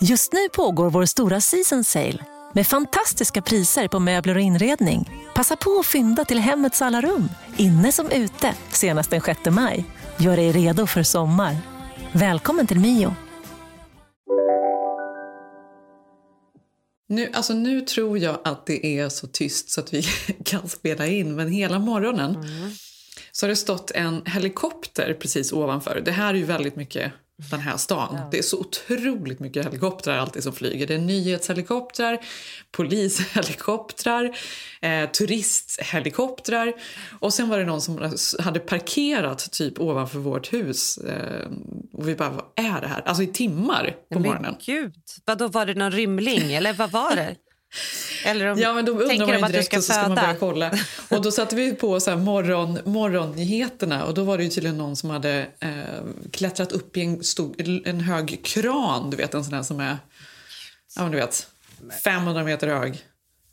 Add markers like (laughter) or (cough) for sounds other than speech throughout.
Just nu pågår vår stora season sale med fantastiska priser på möbler och inredning. Passa på att fynda till hemmets alla rum, inne som ute, senast den 6 maj. Gör dig redo för sommar. Välkommen till Mio. Nu, alltså nu tror jag att det är så tyst så att vi (laughs) kan spela in, men hela morgonen mm. så har det stått en helikopter precis ovanför. Det här är ju väldigt mycket den här stan. Ja. Det är så otroligt mycket helikoptrar alltid som flyger. Det är nyhetshelikoptrar, polishelikoptrar, eh, turisthelikoptrar. Och sen var det någon som hade parkerat typ ovanför vårt hus. Eh, och vi bara, vad är det här? Alltså i timmar på Men morgonen. Gud, vadå, var det någon rymling eller vad var det? Eller om, ja, men då undrar man ju direkt och så ska man börja kolla. Och då satte vi på så här morgon, morgonnyheterna och då var det ju tydligen någon som hade eh, klättrat upp i en, stor, en hög kran, du vet en sån där som är ja, men du vet, 500 meter hög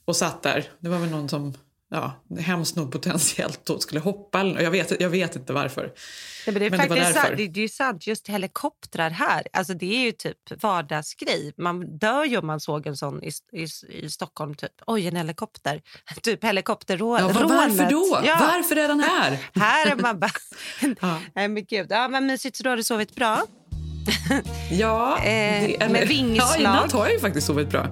och satt där. Det var väl någon som ja, hemskt nog potentiellt då skulle hoppa. Jag vet, jag vet inte varför. Nej, men det är men faktiskt det sant, det, är sant. Just helikoptrar här, alltså det är ju typ vardagsgrej. Man dör ju om man såg en sån i, i, i Stockholm. Typ. Oj, en helikopter. (laughs) Typ helikopterrånet. Ja, varför då? Ja. Varför är den (laughs) här? här är man bara... (laughs) ja. Nej, men gud. Ja, men mysigt. Så du har du sovit bra? ja. eh, det, med vingslag. Ja, i natt har jag ju faktiskt sovit bra.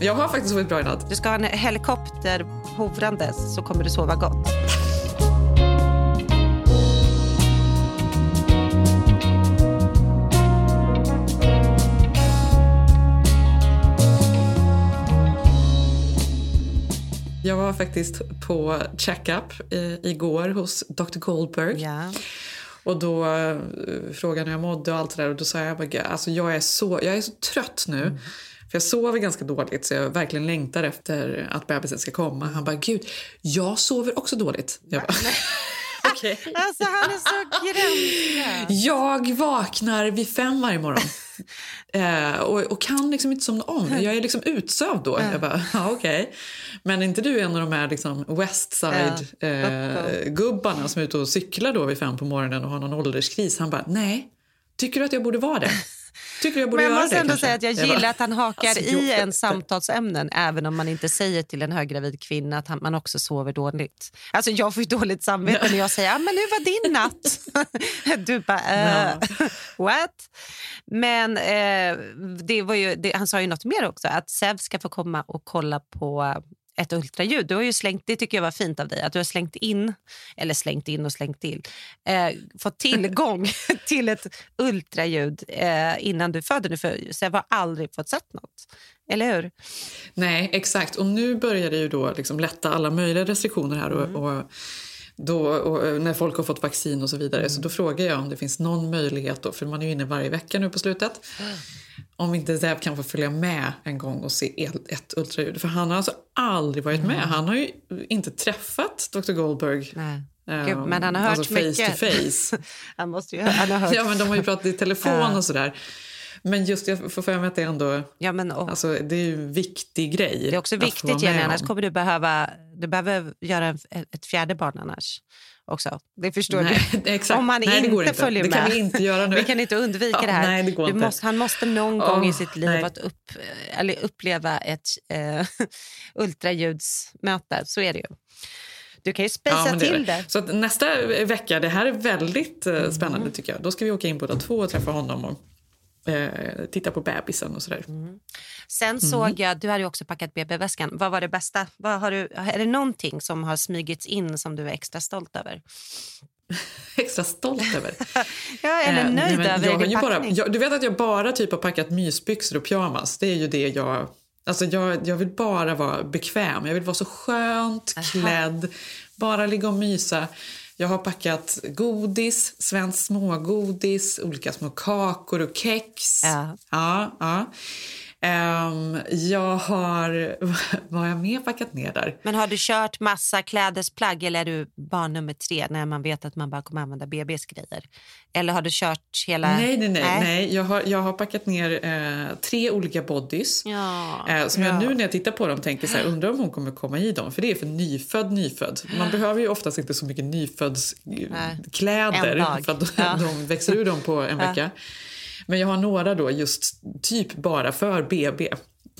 Jag har faktiskt sovit bra i natt. Du ska ha en helikopter hovrandes så kommer du sova gott. Jag var faktiskt på check-up eh, igår hos Dr. Goldberg. Ja. Och då uh, frågade hur jag mådde och allt där och då sa jag alltså jag är så, jag är så trött nu. Mm. För jag sover ganska dåligt så jag verkligen längtar efter att bebisen ska komma. Han bara, gud, jag sover också dåligt. Jag bara, (laughs) okay. (laughs) Alltså han är så gränslös. Jag vaknar vid fem varje morgon. (laughs) eh, och, och, kan liksom inte somna om. Jag är liksom utsövd då. Jag bara, ja, okej. Okay. Men inte du en av de här liksom Westside-gubbarna eh, som är ute och cyklar då vid fem på morgonen och har någon ålderskris? Han bara, nej. Tycker du att jag borde vara det? Tycker jag borde Men jag måste ändå säga att jag gillar att han hakar alltså, i en samtalsämnen även om man inte säger till en höggravid kvinna att man också sover dåligt. Alltså jag får ju dåligt samvete när jag säger ah, men nu var din natt. (laughs) du bara uh, what? Men eh, det var ju, det, han sa ju något mer också att Sev ska få komma och kolla på ett ultraljud. Du har ju slängt, det tycker jag var fint av dig, att du har slängt in, eller slängt in och slängt till, eh, fått tillgång (laughs) till ett ultraljud eh, innan du födde nu. För jag har aldrig fått sett något. Eller hur? Nej, exakt. Och nu börjar det ju då liksom lätta alla möjliga restriktioner här. Och, mm. och då, och när folk har fått vaccin och så vidare. Mm. Så då frågar jag om det finns någon möjlighet, då, för man är ju inne varje vecka nu på slutet. Mm (gasps) om inte Zeb kan få följa med en gång och se ett ultraljud. För han har alltså aldrig varit med. Mm. Han har ju inte träffat Dr. Goldberg. Nej. Gud, men han har hört alltså face mycket. to face. (laughs) han måste ju, han har (laughs) hört. ja, men de har ju pratat i telefon och (laughs) sådär. Men just jag får för mig att det ändå ja, men, och, alltså, det är en viktig grej. Det är också viktigt Jenny, annars kommer du behöva du behöver göra en, ett fjärde barn annars också. Det förstår nej, (laughs) du. Exakt. Om man nej, inte, inte följer det med. kan vi inte göra nu. Vi kan inte undvika ja, det här. Nej, det går inte. Måste, han måste någon gång oh, i sitt liv att upp, eller uppleva ett (laughs) äh, ultraljudsmöte. Så är det ju. Du kan ju spacea ja, till det. Så nästa vecka, det här är väldigt uh, spännande mm. tycker jag. Då ska vi åka in båda två och träffa honom och uh, titta på bebisen och sådär. Mm. Sen mm. såg jag, du hade ju också packat BB-väskan. Vad var det bästa? Vad har du, är det någonting som har smygits in som du är extra stolt över? (laughs) extra stolt över. (laughs) ja, eller eh, nöjd eh, över jag har ju bara, jag, Du vet att jag bara typ har packat mysbyxor och pyjamas. Det är ju det jag... Alltså jag, jag vill bara vara bekväm. Jag vill vara så skönt klädd. Bara ligga och mysa. Jag har packat godis, svenskt smågodis, olika små kakor och kex. Ja. Ja, ja. Um, jag har... (laughs) Vad har jag mer packat ner där? Men har du kört massa klädesplagg eller är du barn nummer tre när man vet att man bara kommer använda BBs grejer? Eller har du kört hela... Nej, nej, nej. nej. nej. Jag, har, jag har packat ner eh, tre olika bodys. Ja, eh, som jag nu när jag tittar på dem tänker så här, (gasps) undrar om hon kommer komma i dem. För det är för nyfödd nyfödd. Man (gasps) behöver ju oftast inte så mycket nyföddskläder för att ja. de växer ur dem på en vecka. Men jag har några då just typ bara för BB.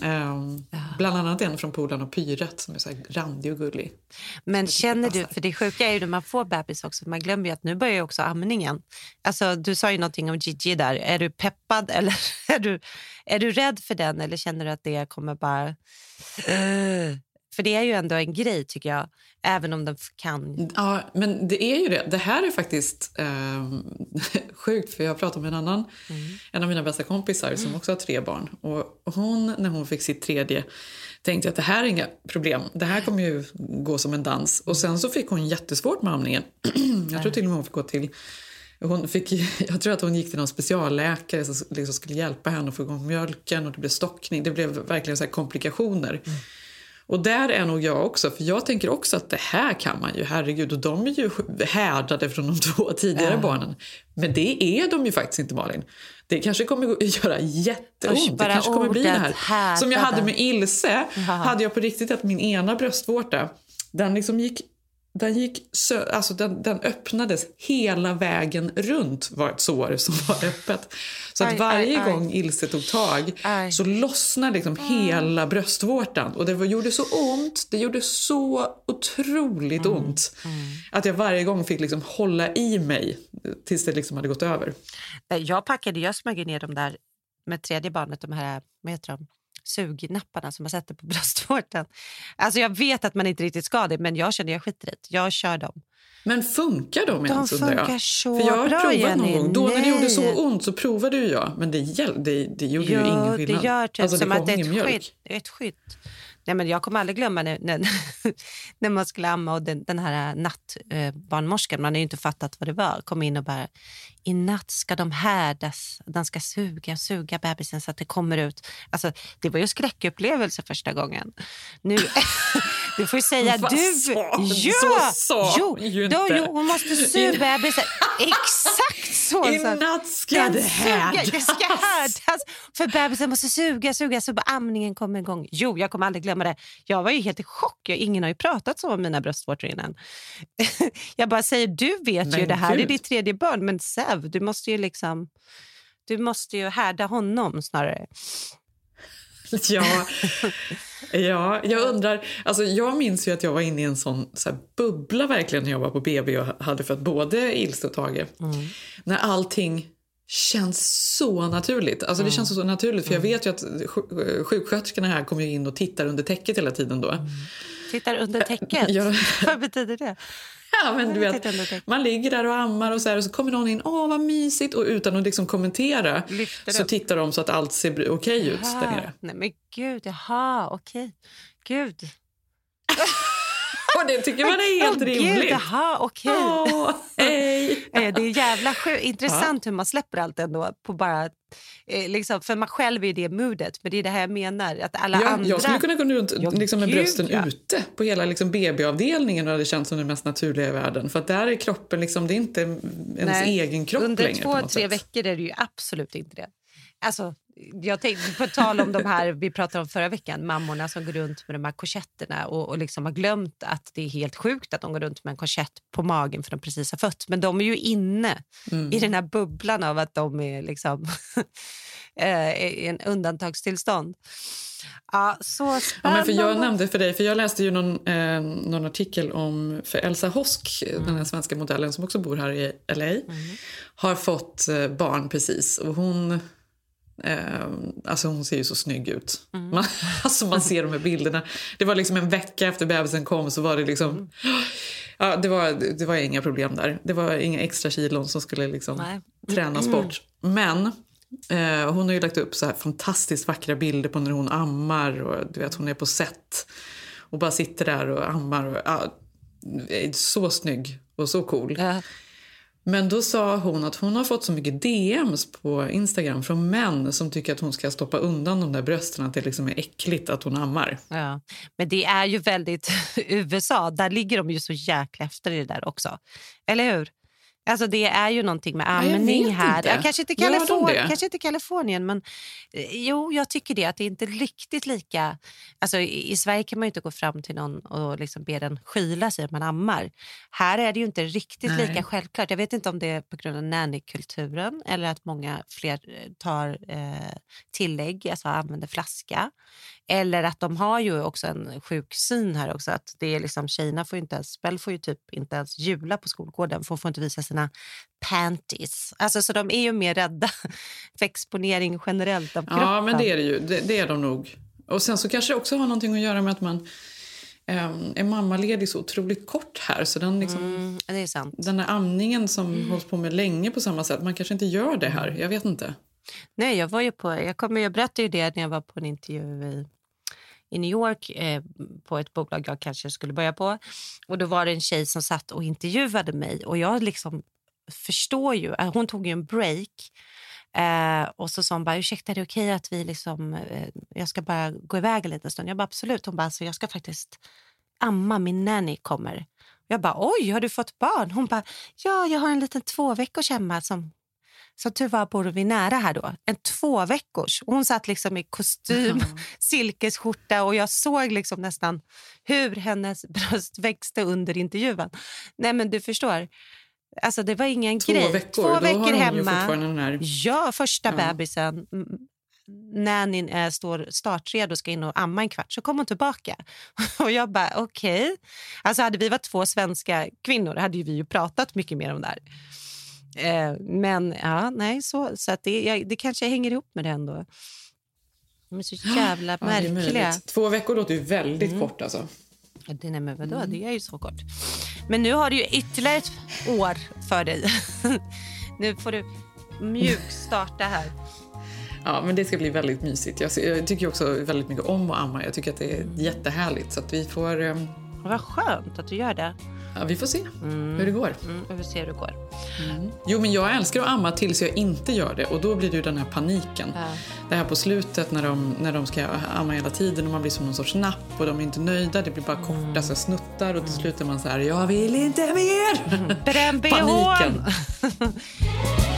Um, ja. Bland annat en från Polan och Pyret som är så randig och gullig. Men känner du, för det sjuka är ju när man får bebis också, man glömmer ju att nu börjar ju också amningen. Alltså, du sa ju någonting om Gigi där. Är du peppad (laughs) eller är du, är du rädd för den eller känner du att det kommer bara... Uh, för det är ju ändå en grej tycker jag, även om den kan... Ja, men det är ju det. Det här är faktiskt eh, (laughs) sjukt, för jag pratade med en annan, mm. en av mina bästa kompisar som också har tre barn. Och hon, när hon fick sitt tredje, tänkte att det här är inga problem. Det här kommer ju gå som en dans. Och sen så fick hon jättesvårt med amningen. (clears throat) jag tror till och med hon fick gå till hon fick, (laughs) jag tror att hon gick till någon specialläkare som liksom skulle hjälpa henne att få igång mjölken och det blev stockning. Det blev verkligen så komplikationer. Mm. Och där är nog jag också, för jag tänker också att det här kan man ju, herregud, och de är ju härdade från de (laughs) två tidigare ja. barnen. Men det är de ju faktiskt inte Malin. Det kanske kommer att göra jätteont. Usch, det kanske kommer bli det här. Som jag hade med Ilse, hade jag på riktigt att min ena bröstvårta, den liksom gick den, gick alltså den, den öppnades hela vägen runt var ett sår som var öppet. Så att varje aj, gång Ilse tog tag aj. så lossnade liksom hela bröstvårtan. Och det var, gjorde så ont, det gjorde så otroligt mm. ont. Mm. Att jag varje gång fick liksom hålla i mig tills det liksom hade gått över. Jag packade, jag smög ner dem där med tredje barnet, de här, vad heter de? Sugnapparna som man sätter på (laughs) bröstvårtan. Alltså jag vet att man inte riktigt ska det, men jag känner jag skiter i Jag kör dem. Men funkar de, de ens? funkar jag? så För jag har bra, provat Jenny. någon gång. Då Nej. när det gjorde så ont så provade ju jag, men det, det, det gjorde jo, ju ingen skillnad. Det gör typ alltså, som att det är ett skydd, ett skydd. Nej, men jag kommer aldrig glömma när, när, (laughs) när man skulle amma och den, den här eh, nattbarnmorskan, man har ju inte fattat vad det var, kom in och bara i natt ska de härdas, Den ska suga suga bebisen så att det kommer ut. Alltså, det var ju skräckupplevelse första gången. Nu, (laughs) du får ju säga Vad du. Sa, ja, så sa jo, ju inte. Jo, hon måste suga bebisen. Exakt så. I natt ska det härdas. Det ska härdas. För bebisen måste suga, suga så amningen kommer igång. Jo, jag kommer aldrig glömma det. Jag var ju helt i chock. Ingen har ju pratat så om mina bröstvårtor innan. (laughs) jag bara säger, du vet men ju det här Gud. är ditt tredje barn, men Säv, du måste ju liksom... Du måste ju härda honom snarare. (laughs) Ja, ja, jag undrar... Alltså jag minns ju att jag var inne i en sån så bubbla verkligen när jag var på BB och hade fött både Ilse och Tage. Mm. När allting känns så naturligt. Alltså mm. Det känns så naturligt för jag mm. vet ju att sjuksköterskorna här kommer in och tittar under täcket hela tiden då. Mm. Tittar under täcket? (laughs) ja. Vad betyder det? Ja, men du vet, man ligger där och ammar och så, här, och så kommer någon in. Åh, vad mysigt! Och utan att liksom kommentera så tittar de så att allt ser okej okay ut jaha. där nere. Nej, men gud, jaha, okej. Gud. (laughs) Och det tycker man är (laughs) helt oh, rimligt. Gud, aha, okay. oh, hej. Eh, det är jävla intressant ja. hur man släpper allt ändå. På bara, eh, liksom, för man själv är i det modet, men det är det här jag menar. Att alla ja, andra... Jag skulle kunna gå runt ja, liksom, med brösten ja. ute på hela liksom, BB-avdelningen och det känts som det mest naturliga i världen. För att där är kroppen, liksom, det är inte ens Nej. egen kropp Under längre. Under två, tre sätt. veckor är det ju absolut inte det. Alltså, jag tänkte, på tal om de här vi pratade om förra veckan, mammorna som går runt med de här korsetterna och, och liksom har glömt att det är helt sjukt att de går runt med en korsett på magen för de precis har fött. Men de är ju inne mm. i den här bubblan av att de är liksom (laughs) eh, i en undantagstillstånd. Ja, så ja, men för Jag nämnde för dig, för jag läste ju någon, eh, någon artikel om för Elsa Hosk, mm. den här svenska modellen som också bor här i LA, mm. har fått eh, barn precis. Och hon Eh, alltså hon ser ju så snygg ut. Mm. Man, (laughs) alltså man ser de här bilderna. Det var liksom en vecka efter bebisen kom så var det liksom... Mm. (gasps) Ja, det, var, det var inga problem där. Det var inga extra kilon som skulle liksom tränas mm. bort. Men eh, hon har ju lagt upp så här fantastiskt vackra bilder på när hon ammar. Och du vet, hon är på set och bara sitter där och ammar. Och, ja, så snygg. och så cool. Ja. Men då sa hon att hon har fått så mycket DMs på Instagram från män som tycker att hon ska stoppa undan de där brösten, att det liksom är äckligt att hon ammar. Ja. Men det är ju väldigt (laughs) USA, där ligger de ju så jäkla efter i det där också. Eller hur? Alltså det är ju någonting med amning här. Inte. Ja, kanske, inte Kalifornien, kanske inte Kalifornien, men eh, jo, jag tycker det. Att det är inte riktigt lika... Alltså, i, i, Sverige kan man inte gå fram till någon och liksom be den skyla sig att man ammar. Här är det ju inte riktigt Nej. lika självklart. Jag vet inte om det är på grund av nannykulturen eller att många fler eh, tar eh, tillägg, alltså använder flaska. Eller att de har ju också en sjuk syn här också. Att det är liksom, tjejerna får inte ens, Bell får ju typ inte ens jula på skolgården för hon får inte visa sina panties. Alltså, så de är ju mer rädda (laughs) för exponering generellt av kroppen. Ja, men det är det ju. Det, det är de nog. Och sen så kanske det också har någonting att göra med att man um, är mammaledig så otroligt kort här. Så den, liksom, mm, den här amningen som mm. hålls på med länge på samma sätt, man kanske inte gör det här. Jag vet inte. Nej, jag var ju på, jag, kommer, jag berättade ju det när jag var på en intervju i i New York eh, på ett bolag jag kanske skulle börja på. Och Då var det en tjej som satt och intervjuade mig. Och jag liksom förstår ju... Eh, hon tog ju en break. Eh, och så sa hon bara, ursäkta är det okej att vi liksom, eh, jag ska bara gå iväg en liten stund? Jag bara absolut. Hon bara, alltså, jag ska faktiskt amma, min nanny kommer. Jag bara, oj, har du fått barn? Hon bara, ja, jag har en liten två veckors hemma som tur var bor vi nära här då. En två veckors. Hon satt liksom i kostym, mm. (laughs) silkesskjorta och jag såg liksom nästan hur hennes (laughs) bröst växte under intervjun. Nej men du förstår. Alltså det var ingen två grej. Veckor. Två veckor hemma. Ja, första ja. bebisen. Nannyn är, står startredo och ska in och amma en kvart, så kom hon tillbaka. (laughs) Och jag bara, okej. Okay. Alltså hade vi varit två svenska kvinnor hade vi ju pratat mycket mer om det här. Eh, men ja, nej, så, så att det, jag, det kanske hänger ihop med det ändå. De är så (gasps) jävla ja, märkliga. Två veckor låter ju väldigt mm. kort. Alltså. Ja, det, nej, men vadå? Mm. det är ju så kort. Men nu har du ju ytterligare ett år för dig. (laughs) nu får du mjukstarta här. (laughs) Ja, men det ska bli väldigt mysigt. Jag, jag, tycker också väldigt mycket om att amma. Jag tycker att det är jättehärligt. Så att vi får... Um... Vad skönt att du gör det. Ja, vi får se mm. hur det går. Mm, vi får se hur det går. Mm. Jo, men jag älskar att amma tills jag inte gör det och då blir det ju den här paniken. Ja. Det här på slutet när de, när de ska amma hela tiden och man blir som någon sorts napp och de är inte nöjda. Det blir bara korta mm. så snuttar och till mm. slut är man så här, jag vill inte mer! Bränn (laughs) Paniken. (laughs)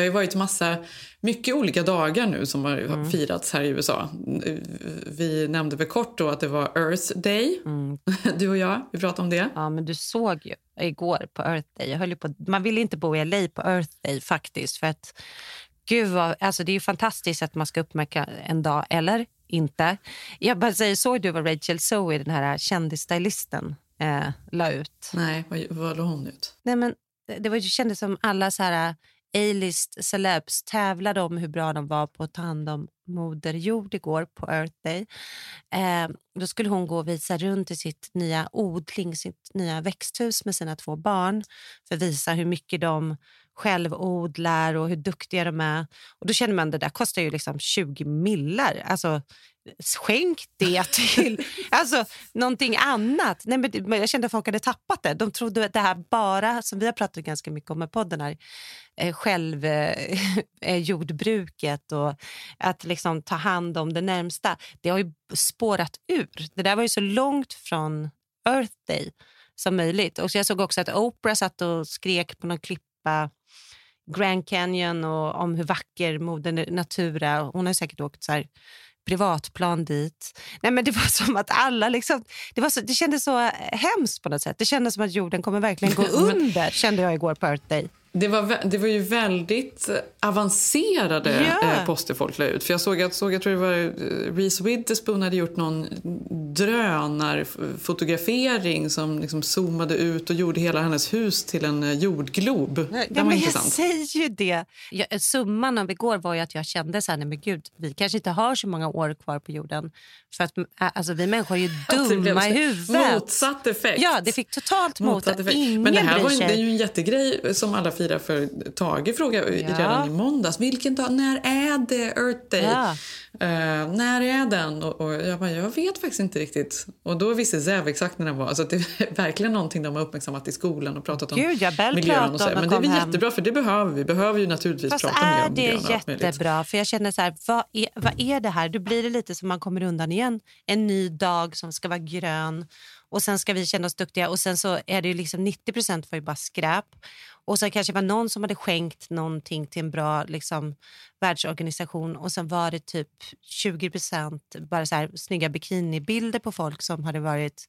Det har ju varit massa, mycket olika dagar nu som har mm. firats här i USA. Vi nämnde väl kort då att det var Earth Day. Mm. (laughs) Du och jag, vi pratade om det. Ja, men du såg ju igår på Earth Day. Jag höll på, man vill inte bo i LA på Earth Day faktiskt. För att, gud vad, alltså det är ju fantastiskt att man ska uppmärka en dag, eller inte. Jag bara säger, såg du vad Rachel Zoe, den här kändisstylisten, eh, la ut? Nej, vad, vad la hon ut? Nej, men det var, det kändes som alla så här A-list celebs tävlade om hur bra de var på att ta hand om Moder Jord igår på Earth Day. Eh, då skulle hon gå och visa runt i sitt nya odling, sitt nya växthus med sina två barn för att visa hur mycket de självodlar och hur duktiga de är. Och Då känner man att det där kostar ju liksom 20 millar. Alltså, skänk det till (laughs) alltså, någonting annat. Nej, men jag kände att folk hade tappat det. De trodde att det här bara, som vi har pratat ganska mycket om med podden här, eh, självjordbruket eh, (laughs) och att liksom ta hand om det närmsta. Det har ju spårat ur. Det där var ju så långt från Earth Day som möjligt. Och så jag såg också att Oprah satt och skrek på någon klippa Grand Canyon och om hur vacker moder natur är. Hon har säkert åkt så här privatplan dit. Nej, men det var (laughs) som att alla liksom, det, var så, det kändes så hemskt på något sätt. Det kändes som att jorden kommer verkligen gå (laughs) under, kände jag igår på Earth Day. Det var, det var ju väldigt avancerade yeah. eh, poster folk la ut. För jag såg att, såg, jag tror det var eh, Reese Witherspoon hade gjort någon drönarfotografering som liksom zoomade ut och gjorde hela hennes hus till en eh, jordglob. Ja, det var intressant. Jag säger ju det. Jag, summan av igår var ju att jag kände så här, nej men gud, vi kanske inte har så många år kvar på jorden. För att alltså, vi människor är ju (laughs) dumma i huvudet. Motsatt effekt. Ja, det fick totalt motsatt, effekt. Ingen men det här var, det är ju en jättegrej som alla firar för Tage frågade ja. redan i måndags. Vilken dag? När är det Earth Day? Ja. Uh, när är den? Och, och, jag bara, jag vet faktiskt inte riktigt. Och då visste Zev exakt när den var. Alltså det är (laughs) verkligen någonting de har uppmärksammat i skolan och pratat om Gud, jag miljön. Och så. Men det är väl jättebra för det behöver vi. Behöver ju naturligtvis Fast prata mer om miljön. det är jättebra? För jag känner så här, vad är, vad är det här? Då blir det lite som man kommer undan igen. En ny dag som ska vara grön och sen ska vi känna oss duktiga och sen så är det ju liksom 90 procent var ju bara skräp. Och sen kanske var någon som hade skänkt någonting till en bra liksom, världsorganisation och sen var det typ 20 procent bara så här, snygga bikinibilder på folk som hade varit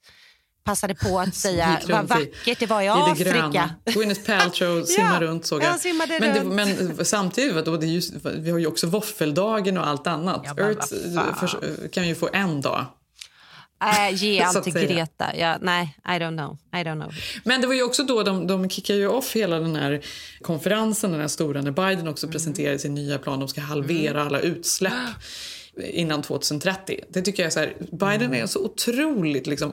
passade på att (laughs) säga vad vackert det var i, Afrika. Gwyneth Paltrow (laughs) simmar ja, runt såg jag. jag men, det, men samtidigt, då, det är just, vi har ju också våffeldagen och allt annat. Ja, Earth för, kan ju få en dag Äh, ge allt till Greta. Ja, nej, I don't, know. I don't know. Men det var ju också då de, de kickade ju off hela den här konferensen, den här stora, när Biden också mm. presenterade sin nya plan. De ska halvera mm. alla utsläpp (gasps) innan 2030. Det tycker jag så här, Biden mm. är så otroligt liksom,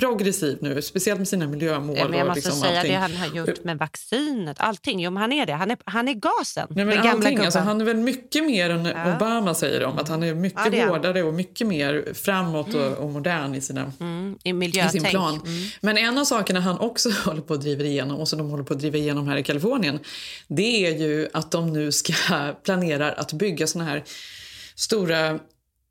progressiv nu, speciellt med sina miljömål. Ja, men jag måste liksom säga allting. det han har gjort med vaccinet. Allting. Jo, han är det. Han är, han är gasen. Nej, men allting, alltså, han är väl mycket mer än ja. Obama säger de. Att han är mycket ja, hårdare och mycket mer framåt mm. och, och, modern i, sina, mm. I, i sin plan. Mm. Men en av sakerna han också (laughs) håller på att driva igenom och som de håller på att driva igenom här i Kalifornien det är ju att de nu ska (laughs) planera att bygga såna här stora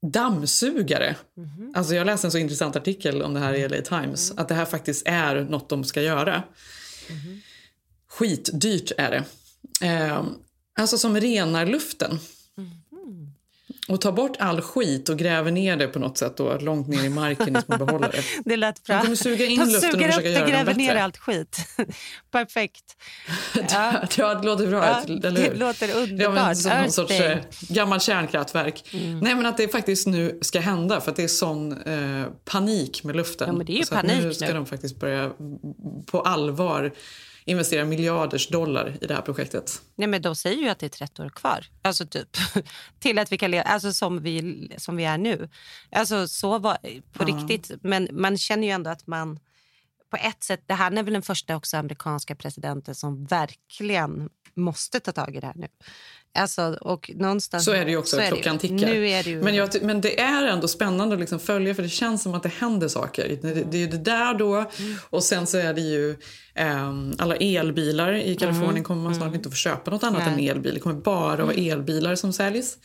dammsugare. Mm -hmm. Alltså jag läste en så intressant artikel om det här i LA Times. Mm. Att det här faktiskt är något de ska göra. Mm -hmm. Skitdyrt är det. Eh, alltså som renar luften och tar bort all skit och gräver ner det på något sätt då, långt ner i marken i små behållare. (laughs) det lät bra. De kommer suga in De luften och försöka göra gräver ner allt skit. (laughs) Perfekt. (laughs) Ja. ja, det låter bra ja, eller hur? Det låter underbart. Ja, som någon sorts eh, gammalt kärnkraftverk. Mm. Nej, men att det faktiskt nu ska hända för att det är sån eh, panik med luften. Ja, men det är ju så panik nu ska nu. de faktiskt börja på allvar investera miljarders dollar i det här projektet. Nej, men de säger ju att det är 30 år kvar. Alltså typ (laughs) till att vi kan leva alltså som vi, som vi är nu. Alltså så var på ja. riktigt. Men man känner ju ändå att man på ett sätt, det här är väl den första också amerikanska presidenten som verkligen måste ta tag i det här nu. Alltså, och någonstans, så är det ju också, klockan tickar. Nu är det ju... men, jag, men det är ändå spännande att liksom följa för det känns som att det händer saker. Det, det är det där då mm. och sen så är det ju um, alla elbilar. I Kalifornien mm. kommer man snart mm. inte att få köpa något annat Nej. än elbil. Det kommer bara vara mm. elbilar som säljs.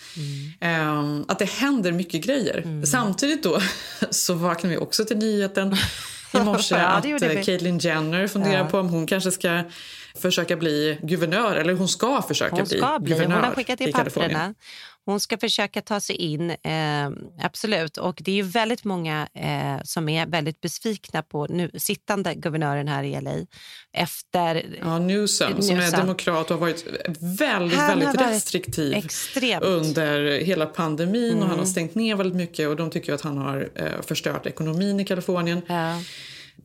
Um, att det händer mycket grejer. Mm. Samtidigt då (laughs) så vaknar vi också till nyheten (laughs) i (laughs) morse ja, att eh, Caitlyn Jenner funderar ja. på om hon kanske ska försöka bli guvernör, eller hon ska försöka hon ska bli, guvernör Hon har skickat in papperna. Hon ska försöka ta sig in, eh, absolut. Och det är ju väldigt många eh, som är väldigt besvikna på nu sittande guvernören här i LA. Efter... Ja, Newsom, Newsom. som är demokrat och har varit väldigt, han väldigt varit restriktiv extremt. under hela pandemin. Mm. och Han har mm. stängt ner väldigt mycket och de tycker att han har eh, förstört ekonomin i Kalifornien. Ja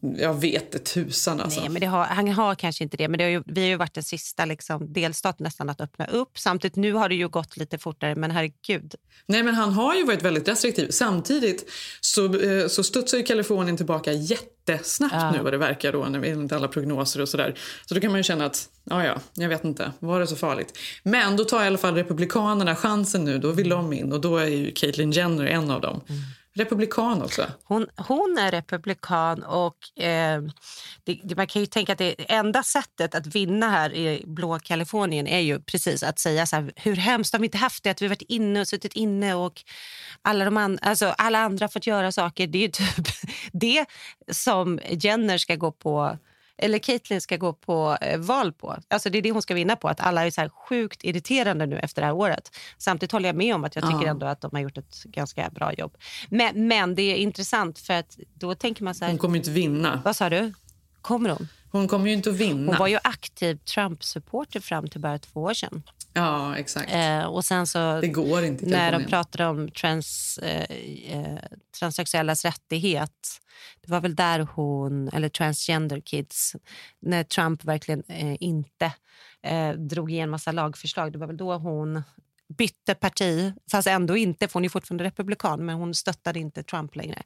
Jag vet det tusan alltså. Nej, men har, han har kanske inte det. Men det har ju, vi har ju varit den sista liksom, delstat nästan att öppna upp. Samtidigt nu har det ju gått lite fortare, men herregud. Nej, men han har ju varit väldigt restriktiv. Samtidigt så, eh, så studsar ju Kalifornien tillbaka jättesnabbt ja. nu vad det verkar då, enligt alla prognoser och sådär. Så då kan man ju känna att, ja ja, jag vet inte, var det så farligt? Men då tar i alla fall Republikanerna chansen nu, då vill de in och då är ju Caitlyn Jenner en av dem. Mm republikan också. Hon, hon är republikan och eh, det, man kan ju tänka att det enda sättet att vinna här i blå Kalifornien är ju precis att säga så här, hur hemskt har vi inte haft det att vi varit inne och suttit inne och alla, de an, alltså, alla andra fått göra saker. Det är ju typ (laughs) det som Jenner ska gå på eller Caitlyn ska gå på eh, val på. Alltså det är det hon ska vinna på. Att alla är så sjukt irriterande nu efter det här året. Samtidigt håller jag med om att jag tycker ändå att de har gjort ett ganska bra jobb. Men, men det är intressant för att då tänker man så här. Hon kommer inte vinna. Vad sa du? Kommer hon? Hon kommer ju inte att vinna. Hon var ju aktiv Trump-supporter fram till bara två år sedan. Ja, exakt. Eh, och sen så, det går inte när de pratade om trans, eh, eh, transsexuellas rättighet det var väl där hon, eller transgender kids, när Trump verkligen eh, inte eh, drog igenom massa lagförslag. Det var väl då hon bytte parti, fast ändå inte, för hon är fortfarande republikan, men hon stöttade inte Trump längre.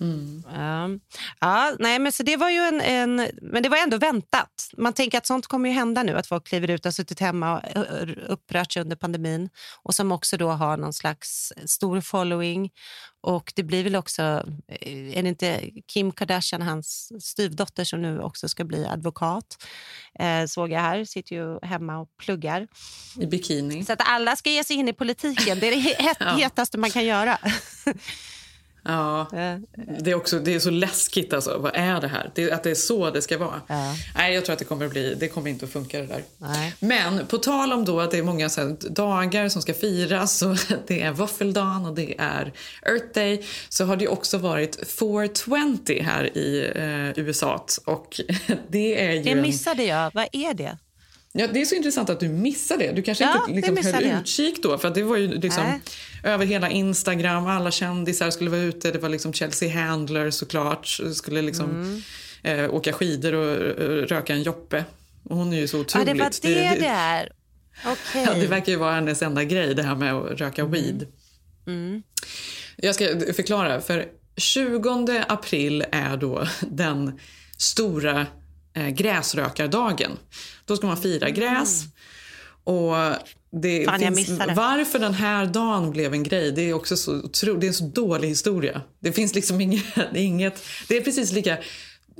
Mm. Um, ja, nej, men så det var ju en, en, men det var ändå väntat. Man tänker att sånt kommer ju hända nu, att folk kliver ut och har suttit hemma och upprört sig under pandemin och som också då har någon slags stor following. Och det blir väl också, eh, är det inte Kim Kardashian, hans styvdotter som nu också ska bli advokat, eh, såg jag här, sitter ju hemma och pluggar. I bikini. Så att alla ska ge sig in i politiken, det är det (laughs) hetaste man kan göra. Ja, det är, också, det är så läskigt. Alltså. Vad är det här? Det, att det är så det ska vara. Ja. Nej, jag tror att det kommer, bli, det kommer inte att funka det där. Nej. Men på tal om då att det är många så dagar som ska firas och (laughs) det är våffeldagen och det är Earth Day så har det också varit 420 här i eh, USA. Och (laughs) det är ju det missade jag. Vad är det? Ja, det är så intressant att du missade det. Du kanske ja, inte liksom höll jag. utkik då. För det var ju liksom över hela Instagram, alla kändisar skulle vara ute. Det var liksom Chelsea Handler såklart. Skulle liksom mm. eh, åka skidor och uh, röka en joppe. Och hon är ju så otroligt... Ja, det var det det, det är. Okay. Ja, det verkar ju vara hennes enda grej, det här med att röka mm. weed. Mm. Jag ska förklara. För 20 april är då den stora eh, gräsrökardagen. Då ska man fira mm. gräs. Och det Fan, finns, varför den här dagen blev en grej, det är också så, det är en så dålig historia. Det finns liksom inget, (laughs) inget det är precis lika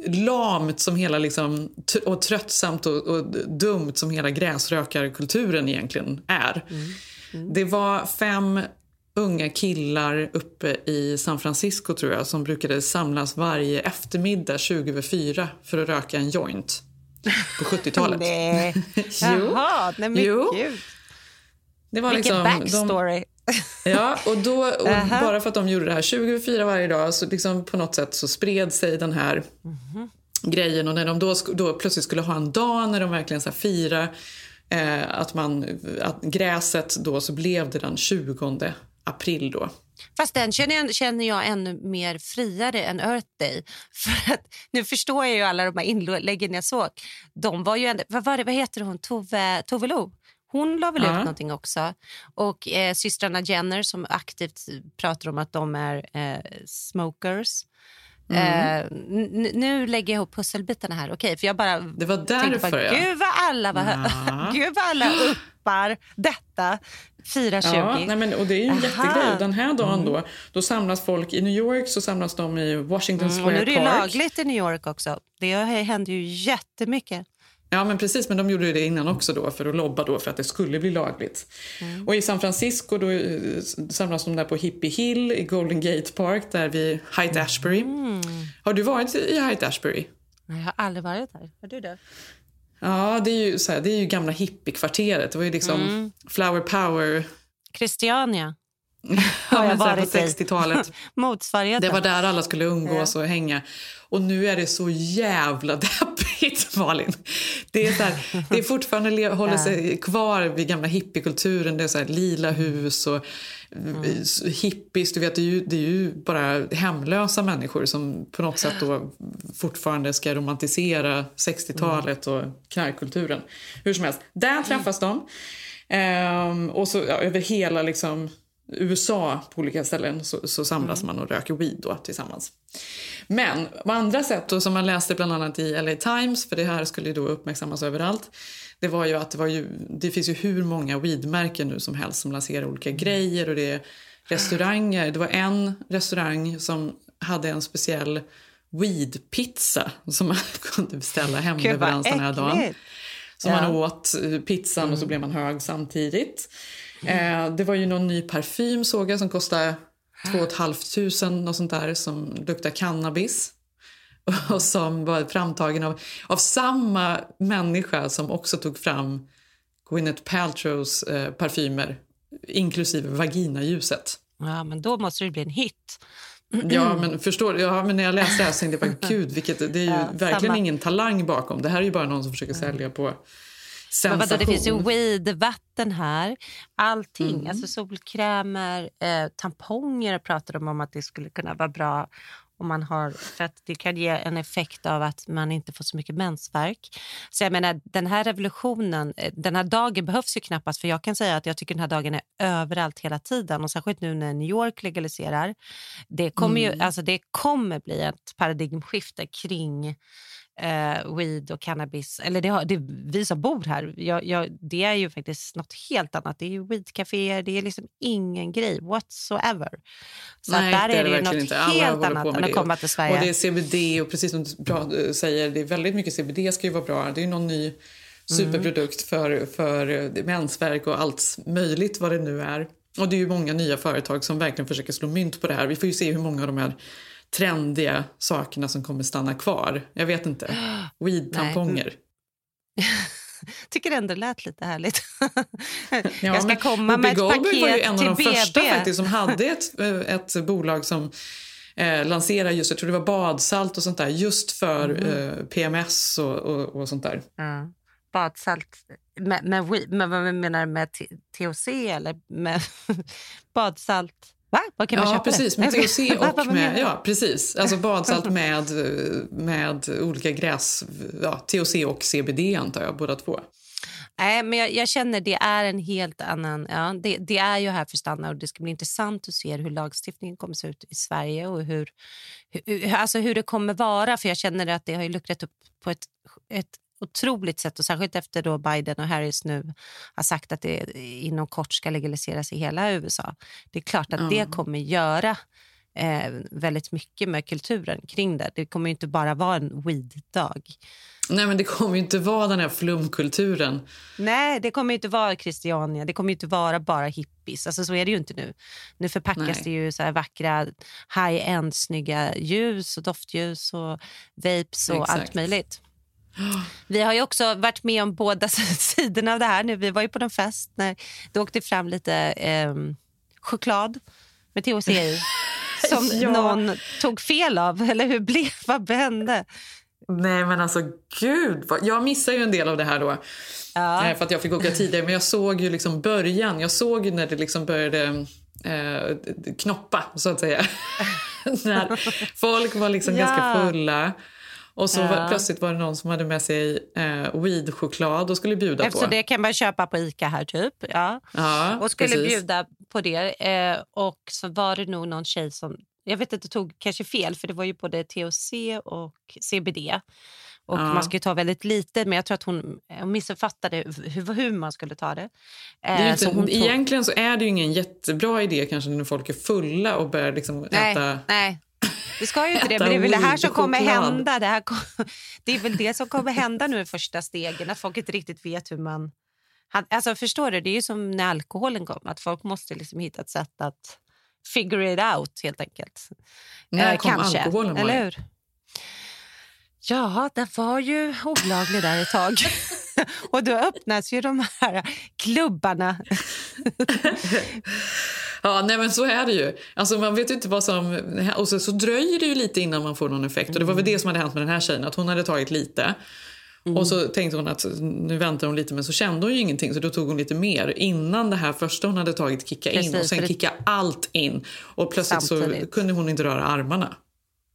lamt som hela liksom, och tröttsamt och, och dumt som hela gräsrökarkulturen egentligen är. Mm. Mm. Det var fem unga killar uppe i San Francisco tror jag som brukade samlas varje eftermiddag 20 över 4 för att röka en joint på (laughs) 70-talet. nej. (laughs) Jaha, nej men jo. gud. Det var Vilken liksom, backstory. De, (laughs) ja, och, då, och uh -huh. bara för att de gjorde det här 20 över 4 varje dag så liksom på något sätt så spred sig den här uh -huh. grejen och när de då, då plötsligt skulle ha en dag när de verkligen så fira eh, att, man, att gräset då så blev det den 20 april då. Fast den känner jag, känner jag ännu mer friare än Earth Day. (laughs) För att, nu förstår jag ju alla de här inläggen jag såg. De var ju ändå, vad, var det, vad heter hon? Tove, Tove Lo? Hon la väl uh -huh. ut någonting också. Och eh, systrarna Jenner som aktivt pratar om att de är eh, smokers. Mm. Uh, nu lägger jag ihop pusselbitarna här. Okay, för jag bara det var därför, bara, ja. Gud vad alla, var, ja. (laughs) Gud vad alla uppar detta. 4.20. Ja, nej men, och det är ju en Aha. jättegrej. Den här dagen då, då samlas folk i New York, så samlas de i Washington Square mm, och nu är det Park. lagligt i New York också. Det händer ju jättemycket. Ja, men precis. Men de gjorde det innan också då för att lobba då för att det skulle bli lagligt. Mm. Och i San Francisco då eh, samlas de där på Hippie Hill i Golden Gate Park där vid Haight Ashbury. Mm. Har du varit i Haight Ashbury? Nej, jag har aldrig varit där. Har du det? Ja, det är ju, så här, det är ju gamla hippiekvarteret. Det var ju liksom mm. flower power. Christiania. Har jag varit på 60-talet. (laughs) Motsvarigheten. Det var där alla skulle umgås och hänga. Och nu är det så jävla (laughs) deppigt, Malin. Det är, så här, det är fortfarande håller sig kvar vid gamla hippiekulturen. Det är så här, lila hus och mm. hippies. Du vet, det, är ju, det är ju bara hemlösa människor som på något sätt då fortfarande ska romantisera 60-talet och knarkkulturen. Hur som helst, där träffas de. Ehm, och så ja, över hela liksom, USA på olika ställen så, så samlas mm. man och röker weed då, tillsammans. Men på andra sätt, då, som man läste bland annat i LA Times, för det här skulle ju då uppmärksammas överallt, det var ju att det, var ju, det finns ju hur många weedmärken nu som helst som lanserar olika mm. grejer och det är restauranger. Det var en restaurang som hade en speciell weedpizza som man (laughs) kunde beställa hemleverans den här dagen. Så man åt eh, pizzan mm. och så mm. blev man hög samtidigt. Eh, det var ju någon ny parfym såg jag som kostade 2 500 och sånt där som luktar cannabis. (laughs) Och som var framtagen av, av samma människa som också tog fram Gwyneth Paltrows eh, parfymer inklusive vaginaljuset. Ja, men då måste det bli en hit. (clears throat) Ja, men förstår ja, men när jag läste det här så tänkte jag bara, (laughs) gud, vilket, det är ju ja, verkligen samma. ingen talang bakom. Det här är ju bara någon som försöker sälja på Sensation. Men vadå, det finns ju weed-vatten här. Allting. Mm. Alltså solkrämer, eh, tamponger pratar de om att det skulle kunna vara bra om man har, för att det kan ge en effekt av att man inte får så mycket mensvärk. Så jag menar, den här revolutionen, eh, den här dagen behövs ju knappast för jag kan säga att jag tycker den här dagen är överallt hela tiden och särskilt nu när New York legaliserar. Det kommer, mm. ju, alltså det kommer bli ett paradigmskifte kring eh, weed och cannabis. Eller det, har, det, vi som bor här, jag, jag, det är ju faktiskt nåt helt annat. Det är ju weedcaféer, det är liksom ingen grej whatsoever. Så Nej, där det är det, ju nåt inte. helt annat än att komma till Sverige. Och det är CBD och precis som du säger, det är väldigt mycket CBD ska ju vara bra. Det är någon ny superprodukt mm. för, för mensvärk och allt möjligt vad det nu är. Och det är ju många nya företag som verkligen försöker slå mynt på det här. Vi får ju se hur många av de här trendiga sakerna som kommer stanna kvar. Jag vet inte. (gasps) Weed-tamponger. (laughs) tycker ändå det lät lite härligt. (laughs) Ja, jag ska komma med ett paket var ju en av de BB. första faktiskt, som hade ett, ett bolag som eh, lanserade just, jag tror det var badsalt och sånt där, just för mm. eh, PMS och, och, och, sånt där. Ja. Badsalt, med, med, med, vad menar du med THC eller med (laughs) badsalt? Va? Vad kan man ja, köpa precis. Det? Med THC och med, ja, precis. Alltså badsalt med, med olika gräs, ja, THC och CBD antar jag, båda två. Nej, men jag, jag, känner det är en helt annan... Ja, det, det, är ju här för stanna och det ska bli intressant att se hur lagstiftningen kommer se ut i Sverige och hur, hur, alltså hur det kommer vara. För jag känner att det har luckrat upp på ett, ett otroligt sätt och särskilt efter då Biden och Harris nu har sagt att det inom kort ska legaliseras i hela USA. Det är klart att mm. det kommer göra eh, väldigt mycket med kulturen kring det. Det kommer inte bara vara en weed-dag. Nej, men det kommer inte vara den här flumkulturen. Nej, det kommer inte vara Christiania. Det kommer inte vara bara hippies. Alltså, så är det ju inte nu. Nu förpackas Nej. det ju så här vackra high-end snygga ljus och doftljus och vapes och Exakt. allt möjligt. (gasps) Vi har ju också varit med om båda (laughs) sidorna av det här. nu. Vi var ju på en fest när det åkte fram lite eh, choklad med THC i (laughs) som ja. någon tog fel av. (laughs) Eller hur blev Vad hände? Nej men alltså gud, jag missade ju en del av det här då. Ja. Eh, för att jag fick åka tidigare. Men jag såg ju liksom början. Jag såg ju när det liksom började eh, knoppa så att säga. när folk var liksom ja. ganska fulla. Och så ja. plötsligt var det någon som hade med sig eh, weed-choklad och skulle bjuda Eftersom på. Det kan man köpa på Ica här typ. Ja. ja och skulle precis. bjuda på det. Eh, och så var det nog någon tjej som, jag vet inte, tog kanske fel för det var ju både THC och CBD. Och ja. Man skulle ta väldigt lite, men jag tror att hon, hon missuppfattade hur, hur man skulle ta det. Eh, inte, så tog... Egentligen så är det ju ingen jättebra idé kanske när folk är fulla och börjar liksom nej, äta Nej, det ska ju inte det, men det är väl det här som kommer hända. Det, här, (laughs) det är väl det som kommer hända nu i första stegen, att folk inte riktigt vet hur man... Alltså förstår du, det är ju som när alkoholen kom, att folk måste liksom hitta ett sätt att figure it out helt enkelt. När eh, kom kanske. alkoholen? Eller hur? Ja, den var ju olaglig där ett tag. (laughs) och då öppnas ju de här klubbarna. (laughs) Ja, nej men så är det ju. Alltså man vet inte vad som... Och så, så dröjer det ju lite innan man får någon effekt. Och det var väl det som hade hänt med den här tjejen, att hon hade tagit lite. Mm. Och så tänkte hon att nu väntar hon lite men så kände hon ju ingenting så då tog hon lite mer innan det här första hon hade tagit kicka in Precis, och sen kicka allt in. Och plötsligt Samtidigt. så kunde hon inte röra armarna.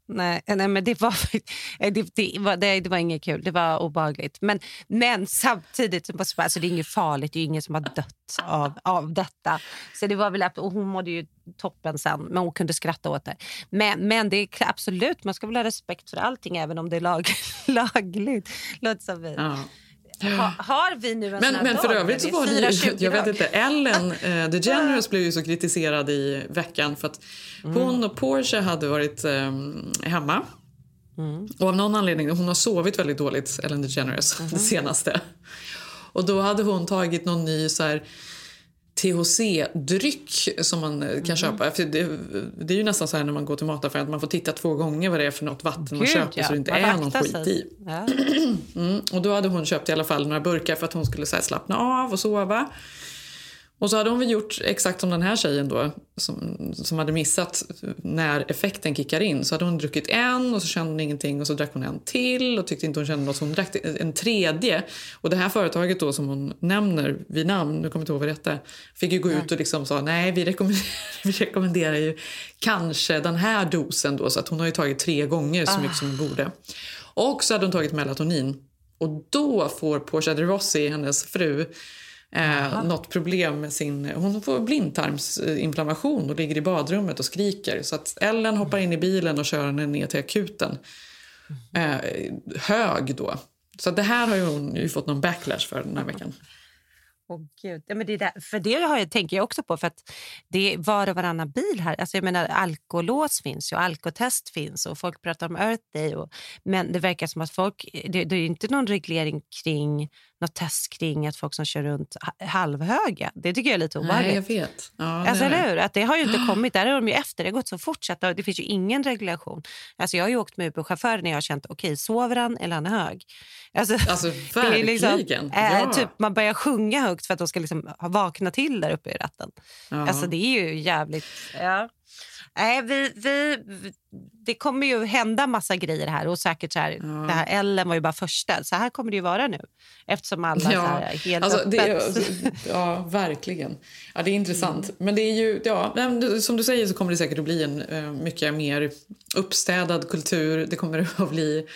Nej, eh, nej men det var, (laughs) eh, det, det, var, det, det var inget kul. Det var obehagligt. Men, men samtidigt, alltså det är inget farligt. Det är ingen som har dött av, av detta. Så det var väl, och hon mådde ju toppen sen, men hon kunde skratta åt det. Men, men det är absolut, man ska väl ha respekt för allting även om det är lag, (laughs) lagligt. Låter som vi. Ja. Ha, har vi nu en men, men för övrigt så var det jag vet inte, Ellen (laughs) eh, DeGeneres blev ju så kritiserad i veckan för att mm. hon och Porsche hade varit eh, hemma. Mm. Och av någon anledning, hon har sovit väldigt dåligt, Ellen DeGeneres, mm. det senaste. Och då hade hon tagit någon ny så här, THC-dryck som man kan mm. köpa. För det, det, är ju nästan så här när man går till mataffären att man får titta två gånger vad det är för något vatten Gud, man köper ja. så det inte man är någon skit sig. i. Ja. (clears throat) Mm, och då hade hon köpt i alla fall några burkar för att hon skulle så slappna av och sova. Och så hade hon väl gjort exakt som den här tjejen då, som, som hade missat när effekten kickar in. Så hade hon druckit en och så kände hon ingenting och så drack hon en till och tyckte inte hon kände något så hon drack en tredje. Och det här företaget då som hon nämner vid namn, nu kommer jag inte ihåg vad det hette, fick ju gå ut och liksom sa nej vi rekommenderar, (laughs) vi rekommenderar ju kanske den här dosen då så att hon har ju tagit tre gånger så mycket ah. som hon borde. Och så hade hon tagit melatonin och då får Portia de Rossi, hennes fru, eh, något problem med sin... Hon får blindtarmsinflammation och ligger i badrummet och skriker. Så att Ellen hoppar in i bilen och kör henne ner till akuten. Eh, hög då. Så det här har hon ju fått någon backlash för den här veckan. Oh, Gud. Ja, men det där, för det har jag, tänker jag också på. för att det är Var och varannan bil här. Alltså jag menar, alkolås finns och alkotest finns och folk pratar om Earth Day. Och, men det verkar som att folk... Det, det är inte någon reglering kring något test kring att folk som kör runt halvhöga. Det tycker jag är lite obehagligt. Nej, jag vet. Ja, alltså, det. Hur? Att det har ju inte (gasps) kommit. Där är de ju efter. Det har gått så fort. Så det finns ju ingen reglation. Alltså, jag har ju åkt med Uber-chaufförer när jag har känt, okej, okay, sover han eller han är hög? Alltså, alltså (laughs) verkligen. Liksom, äh, ja. typ, man börjar sjunga högt för att de ska liksom vakna till där uppe i ratten. Ja. Alltså, det är ju jävligt... Ja. Nej, vi, vi, det kommer ju hända massa grejer här. och säkert så här, ja. det här Ellen var ju bara första. Så här kommer det ju vara nu. Eftersom alla ja. så här, är helt alltså, det är, Ja, verkligen. Ja, det är intressant. Mm. Men det är ju, ja, som du säger så kommer det säkert att bli en uh, mycket mer uppstädad kultur. Det kommer (laughs) att bli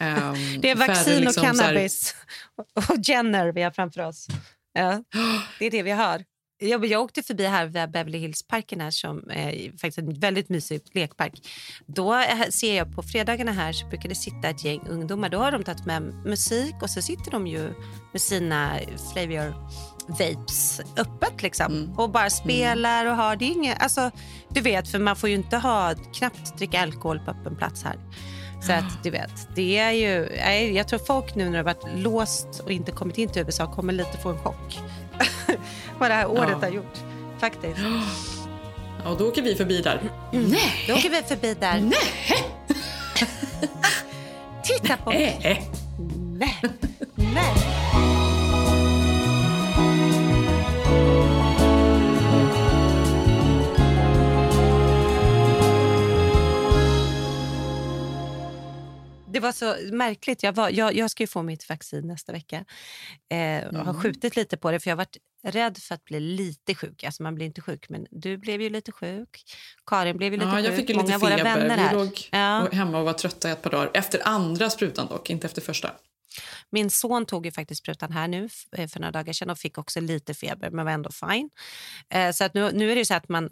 um, det är vaccin liksom, och cannabis och Jenner vi har framför oss. Ja, (gasps) det är det vi har. Jag, jag åkte förbi här vid Beverly Hills-parken här som är faktiskt en väldigt mysig lekpark. Då ser jag på fredagarna här så brukar det sitta ett gäng ungdomar. Då har de tagit med musik och så sitter de ju med sina flavor vapes öppet liksom mm. och bara spelar och har det inget, alltså du vet för man får ju inte ha knappt dricka alkohol på öppen plats här. Så att du vet, det är ju, jag tror folk nu när det har varit låst och inte kommit in till USA kommer lite få en chock. (laughs) vad det här året ja. har gjort. Faktiskt. Ja, och då åker vi förbi där. Mm. Nej! Då åker vi förbi där. Nej! (laughs) Titta på mig! Nej! Nej! Det var så märkligt. Jag, var, jag, jag ska ju få mitt vaccin nästa vecka. Eh, mm. har skjutit lite på det för jag har varit rädd för att bli lite sjuk. Alltså man blir inte sjuk, men du blev ju lite sjuk. Karin blev ju lite ja, sjuk. Jag fick ju lite feber. Vi låg ja. hemma och var trötta i ett par dagar. Efter andra sprutan dock, inte efter första. Min son tog ju faktiskt sprutan här nu eh, för några dagar sedan och fick också lite feber men var ändå fine. Eh, så att nu, nu är det så att man,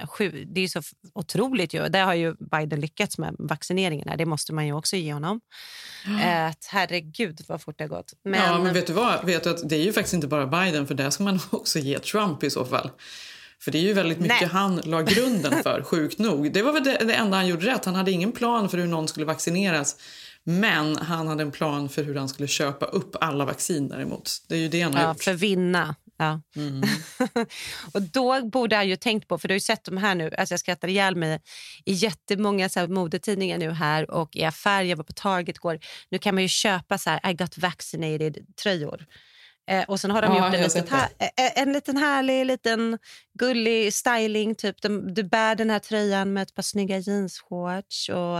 det är så otroligt ju. Det har ju Biden lyckats med vaccineringen här. Det måste man ju också ge honom. Mm. Att, herregud vad fort det har gått. Men, ja, men vet du vad? Vet du att det är ju faktiskt inte bara Biden för det ska man (laughs) också ge Trump i så fall. För det är ju väldigt mycket Nej. han la grunden (laughs) för, sjukt nog. Det var väl det, det, enda han gjorde rätt. Han hade ingen plan för hur någon skulle vaccineras men han hade en plan för hur han skulle köpa upp alla vaccin däremot. Det är ju det han har ja, gjort. För vinna. Ja. Mm. (laughs) och då borde han ju tänkt på, för du har ju sett de här nu, alltså jag skrattar ihjäl mig i jättemånga så här, modetidningar nu här och i affärer, jag var på Target igår, nu kan man ju köpa så här I got vaccinated tröjor. Eh, och sen har de Ja, gjort en, det. här, eh, en liten härlig, liten gullig styling. Typ. De, du bär den här tröjan med ett par snygga jeansshorts. Och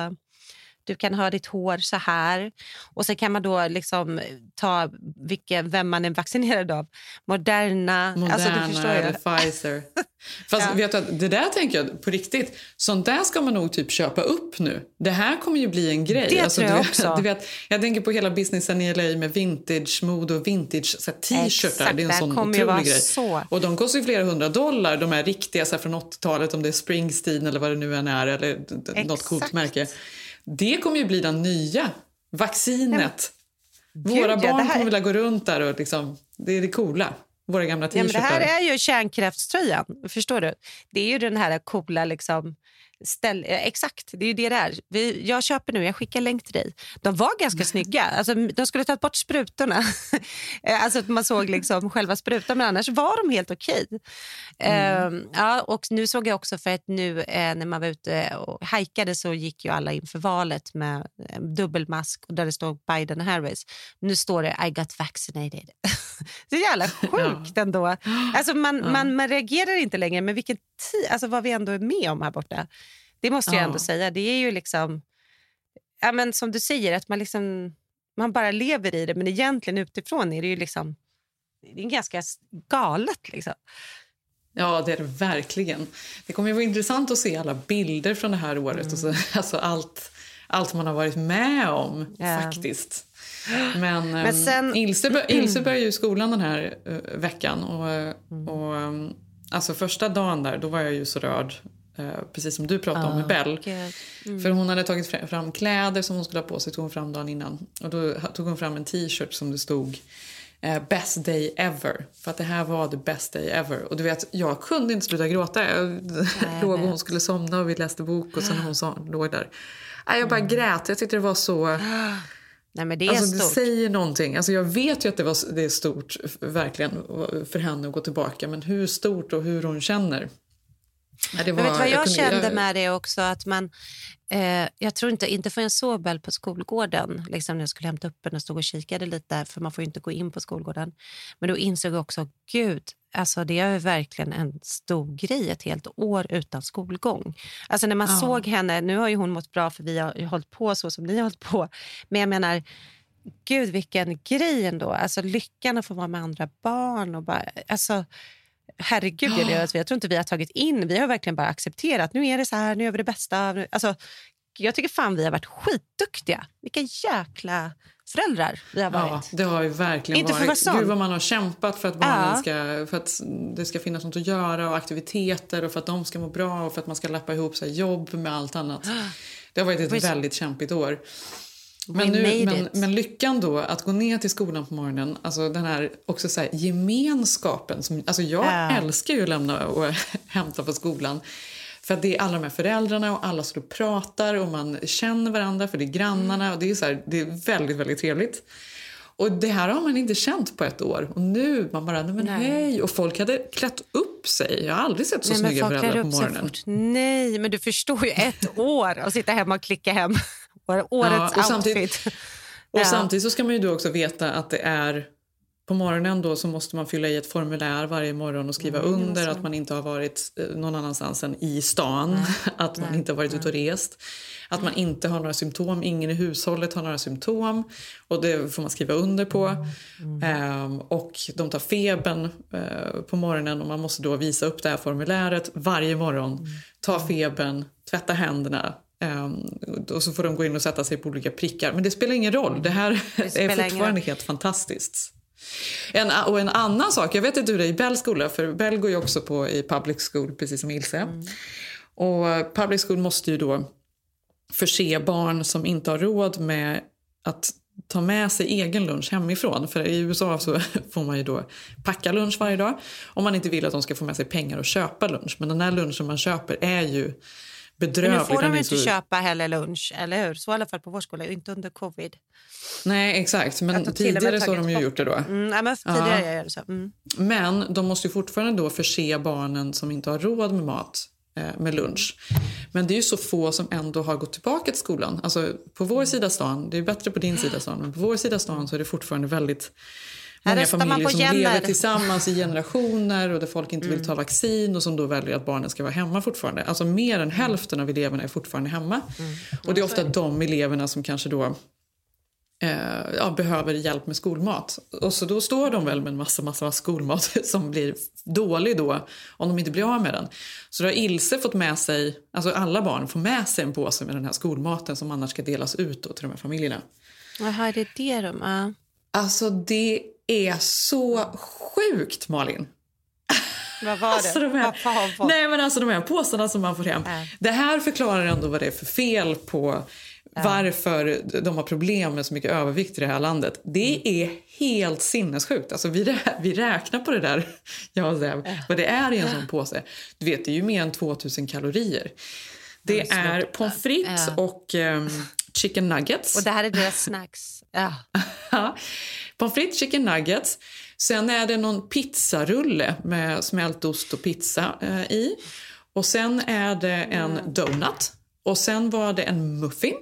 du kan ha ditt hår så här. Och sen kan man då liksom ta vilken, vem man är vaccinerad av. Moderna. Moderna alltså, du förstår eller Pfizer. (laughs) Fast Ja. vet du, att det där tänker jag på riktigt. Sånt där ska man nog typ köpa upp nu. Det här kommer ju bli en grej. Det tror du, jag vet- också. (laughs) Du vet, jag tänker på hela businessen i LA med vintage-mode och vintage t-shirtar. Exakt, Det är en sån vara otrolig grej. så. Och de kostar ju flera hundra dollar, de här riktiga så här, från 80-talet, om det är Springsteen eller vad det nu än är, eller d- något coolt Exakt. märke. Det kommer ju bli den nya vaccinet. Gud, Våra ja, barn det här- kommer vilja gå runt där och liksom, det är det coola. Våra gamla Ja, t-shirtar. det här är ju kärnkraftströjan. Förstår du? Det är ju den här coola... Liksom, ställ, eh, exakt, det är ju det det är. Vi, jag köper nu, jag skickar länk till dig. De var ganska snygga. Alltså, de skulle tagit bort sprutorna. (laughs) Eh, alltså att man såg liksom själva sprutan, men annars var de helt okej. Ehm, ja, och nu såg jag också för att nu eh, när man var ute och hajkade så gick ju alla inför valet med eh, dubbelmask och där det stod Biden och Harris. Nu står det I got vaccinated. (laughs) det är jävla (laughs) sjukt ändå. Alltså man, man, man reagerar inte längre, men vilken tid, alltså vad vi ändå är med om här borta. Det måste jag Ja. ändå säga. Det är ju liksom, ja, men som du säger, att man, liksom, man bara lever i det, men egentligen utifrån är det ju liksom, det är ganska galet. Liksom. Ja, det är det verkligen. Det kommer ju vara intressant att se alla bilder från det här året. Och så, alltså allt, allt man har varit med om, Ja. faktiskt. Men, Men ehm, sen- Ilse, bör, (clears throat) Ilse börjar ju skolan den här eh, veckan. Och, eh, Mm. och, ehm, alltså första dagen där, då var jag ju så rörd. Eh, precis som du pratade om med Bell. Gud. För hon hade tagit fra- fram kläder som hon skulle ha på sig, tog hon fram dagen innan. Och då tog hon fram en t-shirt som det stod eh, “Best day ever”. För att det här var the best day ever. Och du vet, jag kunde inte sluta gråta. Jag (laughs) låg och hon skulle somna och vi läste bok och sen hon låg där. Nej, jag bara grät. Jag tyckte det var så... Nej, men det är Alltså, det stort. säger någonting. Alltså, jag vet ju att det, var, det är stort verkligen för henne att gå tillbaka. Men hur stort och hur hon känner. Ja, det Men vet vad jag, kunde- kände med det också? Att man, eh, jag tror inte, inte förrän jag såg Bell på skolgården, liksom när jag skulle hämta upp henne och stod och kikade lite, för man får inte gå in på skolgården. Men då insåg jag också, gud, alltså det är verkligen en stor grej, ett helt år utan skolgång. Alltså när man Ja. såg henne, nu har ju hon mått bra för vi har hållit på så som ni har hållit på, men jag menar, gud vilken grej ändå. Alltså lyckan att få vara med andra barn och bara, alltså herregud, jag, vet, jag tror inte vi har tagit in, vi har verkligen bara accepterat, nu är det så här, nu gör vi det bästa. Alltså, jag tycker fan vi har varit skitduktiga. Vilka jäkla föräldrar vi har Ja, varit. det har ju verkligen Inte varit. Gud vad man har kämpat för att, barnen Ja. ska, för att det ska finnas något att göra och aktiviteter och för att de ska må bra och för att man ska lappa ihop sig jobb med allt annat. (gasps) Det har varit ett väldigt kämpigt år. Men, nu, men, men lyckan då att gå ner till skolan på morgonen, alltså den här också så här, gemenskapen. Som, alltså jag Ja. älskar ju att lämna och (laughs) hämta på skolan. För det är alla de här föräldrarna och alla och pratar och man känner varandra för det är grannarna. Och det, är så här, det är väldigt, väldigt trevligt. Och det här har man inte känt på ett år. Och nu man bara, nej men Nej. hej. Och folk hade klätt upp sig. Jag har aldrig sett så Nej, snygga föräldrar på morgonen. Nej, men du förstår ju ett (laughs) år att sitta hemma och klicka hem årets och samtidigt- outfit. Och Ja. samtidigt så ska man ju då också veta att det är på morgonen då så måste man fylla i ett formulär varje morgon och skriva Mm, under att man inte har varit eh, någon annanstans än i stan. (laughs) Att man inte har varit ute och rest. Att man inte har några symptom. Ingen i hushållet har några symptom. Och det får man skriva under på. Mm. Ehm, och de tar febern eh, på morgonen och man måste då visa upp det här formuläret varje morgon. Mm. Ta febern, tvätta händerna. Ehm, och så får de gå in och sätta sig på olika prickar. Men det spelar ingen roll. Det här (laughs) spelar är fortfarande helt fantastiskt. En, och en annan sak, jag vet inte hur det är i Bells skola, för Bell går ju också på i public school precis som Ilse. Mm. Och public school måste ju då förse barn som inte har råd med att ta med sig egen lunch hemifrån. För i USA så (laughs) får man ju då packa lunch varje dag om man inte vill att de ska få med sig pengar och köpa lunch. Men den här lunchen man köper är ju Men bedrövlig. nu får de inte köpa heller lunch, eller hur? Så i alla fall på vår skola, inte under covid. Nej, exakt. Men tidigare så har de ju gjort det då. Mm, ja, men tidigare gör det så. Mm. Men de måste ju fortfarande då förse barnen som inte har råd med mat eh, med lunch. Men det är ju så få som ändå har gått tillbaka till skolan. Alltså på vår sida stan, det är bättre på din sida stan, men på vår sida stan så är det fortfarande väldigt många familjer som gener. lever tillsammans i generationer och där folk inte mm. vill ta vaccin och som då väljer att barnen ska vara hemma fortfarande. Alltså mer än hälften av eleverna är fortfarande hemma. Mm. Och det är ofta de eleverna som kanske då eh, ja, behöver hjälp med skolmat. Och så då står de väl med en massa, massa skolmat (laughs) som blir dålig då om de inte blir av med den. Så då har Ilse fått med sig, alltså alla barn får med sig en påse med den här skolmaten som annars ska delas ut till de här familjerna. Jaha, är det det de är? Alltså det är så sjukt Malin. Vad var det? Alltså, de här, nej men alltså de här påsarna som man får hem. Äh. Det här förklarar ändå vad det är för fel på varför de har problem med så mycket övervikt i det här landet. Det mm. är helt sinnessjukt. Alltså, vi, vi räknar på det där, (laughs) jag och Zev, vad det är i en sån påse. Du vet, det är ju mer än 2000 kalorier. Det är pommes frites och um, chicken nuggets. Och det här är deras snacks. (laughs) Ja. pommes frites, chicken nuggets. Sen är det någon pizzarulle med smält ost och pizza eh, i. Och sen är det en mm. donut. Och sen var det en muffin.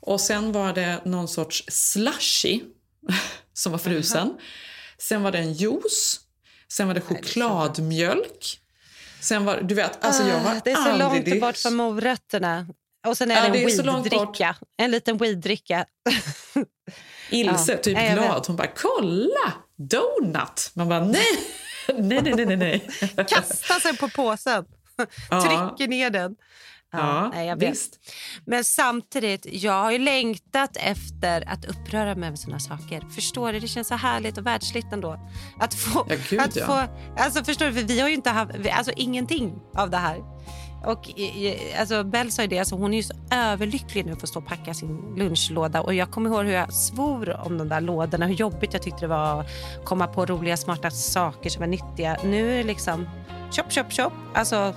Och sen var det någon sorts slushy (laughs) som var frusen. Sen var det en juice. Sen var det chokladmjölk. Sen var, du vet, alltså jag var ah, Det är så långt bort från morötterna. Och sen är ja, det en weeddricka. En liten weeddricka. (laughs) Ilse, ja. typ ja, glad. Hon bara “kolla! Donut!” Man bara “nej, (laughs) nej, nej, nej, nej”. (laughs) Kastar sig på påsen. Trycker ner den. Ja, nej, jag vet. Visst. Men samtidigt, jag har ju längtat efter att uppröra mig över såna saker. Förstår du? Det känns så härligt och världsligt ändå. Att få... Ja, gud, att ja. få alltså, förstår du? För vi har ju inte haft alltså, ingenting av det här. Och alltså, Bell sa ju det, alltså, hon är ju så överlycklig nu för att stå och packa sin lunchlåda. Och jag kommer ihåg hur jag svor om de där lådorna, hur jobbigt jag tyckte det var att komma på roliga, smarta saker som är nyttiga. Nu är det liksom chop, chop, chop. Alltså,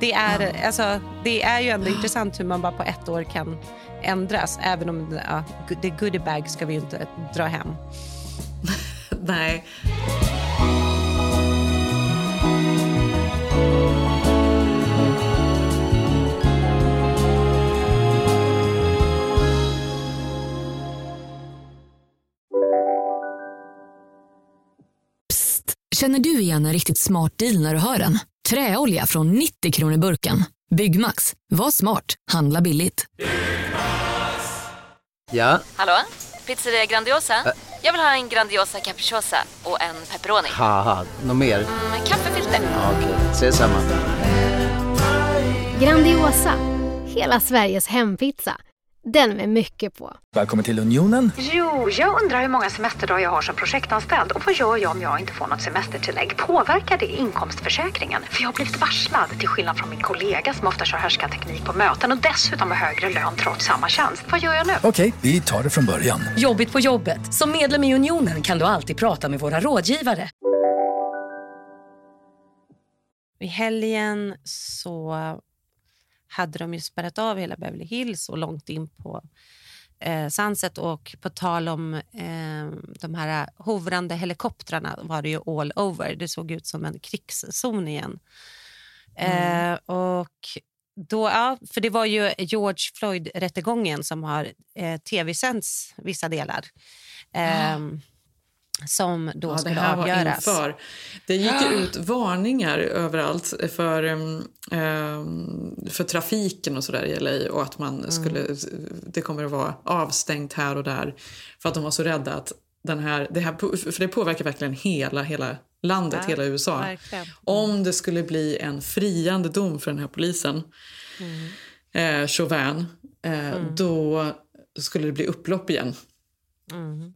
det är, ja. alltså, det är ju ändå intressant hur man bara på ett år kan ändras. Även om ja, the goodiebag ska vi ju inte dra hem. (laughs) Nej. Känner du igen en riktigt smart deal när du hör den? Träolja från 90 kronor burken. Byggmax. Var smart. Handla billigt. Ja? Hallå? Pizzeria Grandiosa? Ä Jag vill ha en Grandiosa capriciosa och en pepperoni. Något mer? Mm, kaffefilter. Ja, Okej, okay. ses samma. Grandiosa. Hela Sveriges hempizza. Den med mycket på. Välkommen till Unionen. Jo, jag undrar hur många semesterdagar jag har som projektanställd och vad gör jag om jag inte får något semestertillägg? Påverkar det inkomstförsäkringen? För jag har blivit varslad, till skillnad från min kollega som ofta kör teknik på möten och dessutom har högre lön trots samma tjänst. Vad gör jag nu? Okej, vi tar det från början. Jobbigt på jobbet. Som medlem i Unionen kan du alltid prata med våra rådgivare. I helgen så hade de ju spärrat av hela Beverly Hills och långt in på eh, Sunset. Och på tal om eh, de här hovrande helikoptrarna var det ju all over. Det såg ut som en krigszon igen. Mm. Eh, och då, ja, för det var ju George Floyd-rättegången som har eh, tv-sänts vissa delar. Eh, som då ja, skulle det här avgöras. Var inför. Det gick ut varningar överallt för, um, för trafiken och sådär i LA och att man mm. skulle, det kommer att vara avstängt här och där för att de var så rädda att den här, det här för det påverkar verkligen hela, hela landet, ja, hela USA. Mm. Om det skulle bli en friande dom för den här polisen, mm. eh, Chauvin, eh, mm. då skulle det bli upplopp igen. Mm.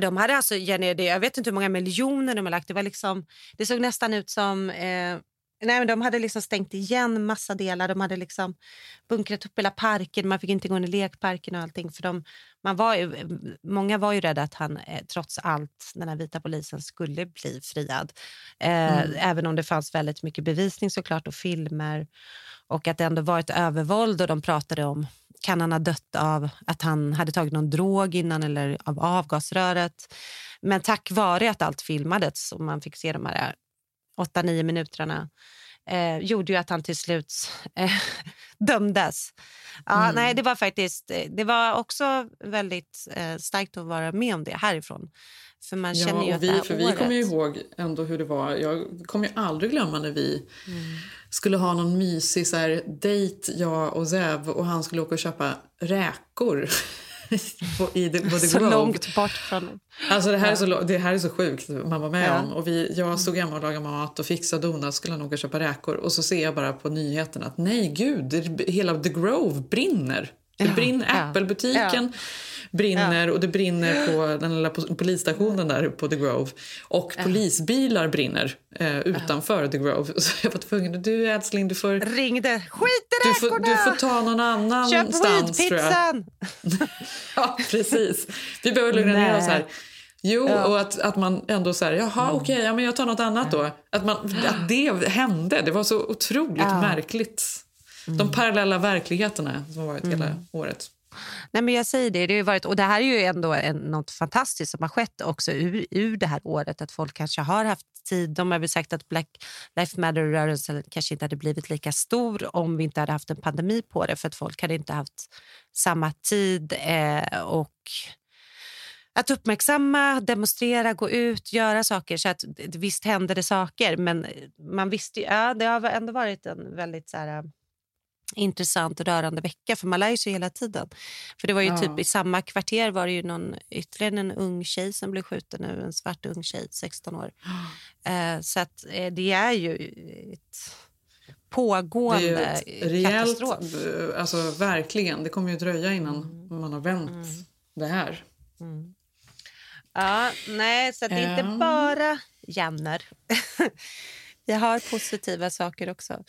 De hade alltså, Jenny, det, jag vet inte hur många miljoner de har lagt. Det, var liksom, det såg nästan ut som... Eh, nej, men de hade liksom stängt igen massa delar. De hade liksom bunkrat upp hela parken. Man fick inte gå in i lekparken och allting. För de, man var ju, många var ju rädda att han eh, trots allt, den här vita polisen, skulle bli friad. Eh, mm. Även om det fanns väldigt mycket bevisning såklart och filmer. Och att det ändå var ett övervåld och de pratade om kan han ha dött av att han hade tagit någon drog innan eller av avgasröret? Men tack vare att allt filmades och man fick se de här 8-9 minuterna eh, gjorde ju att han till slut eh, (laughs) dömdes. Ja, mm. nej, det var faktiskt det var också väldigt eh, starkt att vara med om det härifrån. För man känner ja, ju att vi, för vi kommer ju ihåg ändå hur det var. Jag kommer ju aldrig glömma när vi mm. skulle ha någon mysig så här, dejt, jag och Zev, och han skulle åka och köpa räkor. (laughs) på, i the, på the så långt bort från... Alltså det, här är så, det här är så sjukt man var med ja. om. Och vi, jag stod hemma och lagade mat och fixade donat skulle nog köpa räkor. Och så ser jag bara på nyheterna att nej gud, det, hela The Grove brinner. Det brinner, ja. Apple-butiken. Brinner och det brinner på den lilla polisstationen där på The Grove. Och polisbilar brinner eh, utanför. The Grove. (laughs) Så jag var tvungen, du älskling du får... Ringde, skit i du får, du får ta någon annanstans tror jag. (laughs) ja precis. Vi behöver lugna ner oss här. Jo, ja. och att, att man ändå säger jaha mm. okej, okay, ja, men jag tar något annat då. Att, man, att det hände, det var så otroligt ja. märkligt. De mm. parallella verkligheterna som har varit mm. hela året. Nej, men jag säger det, det, har varit, och det här är ju ändå en, något fantastiskt som har skett också ur, ur det här året. Att folk kanske har haft tid. De har väl sagt att Black Lives Matter-rörelsen kanske inte hade blivit lika stor om vi inte hade haft en pandemi på det. För att folk hade inte haft samma tid eh, och att uppmärksamma, demonstrera, gå ut, göra saker. Så att Visst hände det saker, men man visste ju, ja, det har ändå varit en väldigt så här, intressant och rörande vecka, för man lär sig hela tiden. För det var ju ja. typ I samma kvarter var det ju någon, ytterligare en ung tjej som blev skjuten nu, en svart ung tjej, 16 år. (gasps) Eh, så att, eh, det är ju ett pågående det är ett rejält, katastrof. Eh, alltså, verkligen. Det kommer ju dröja innan mm. man har vänt mm. det här. Mm. Ja, nej, så det är inte bara Janner. (laughs) Vi har positiva saker också.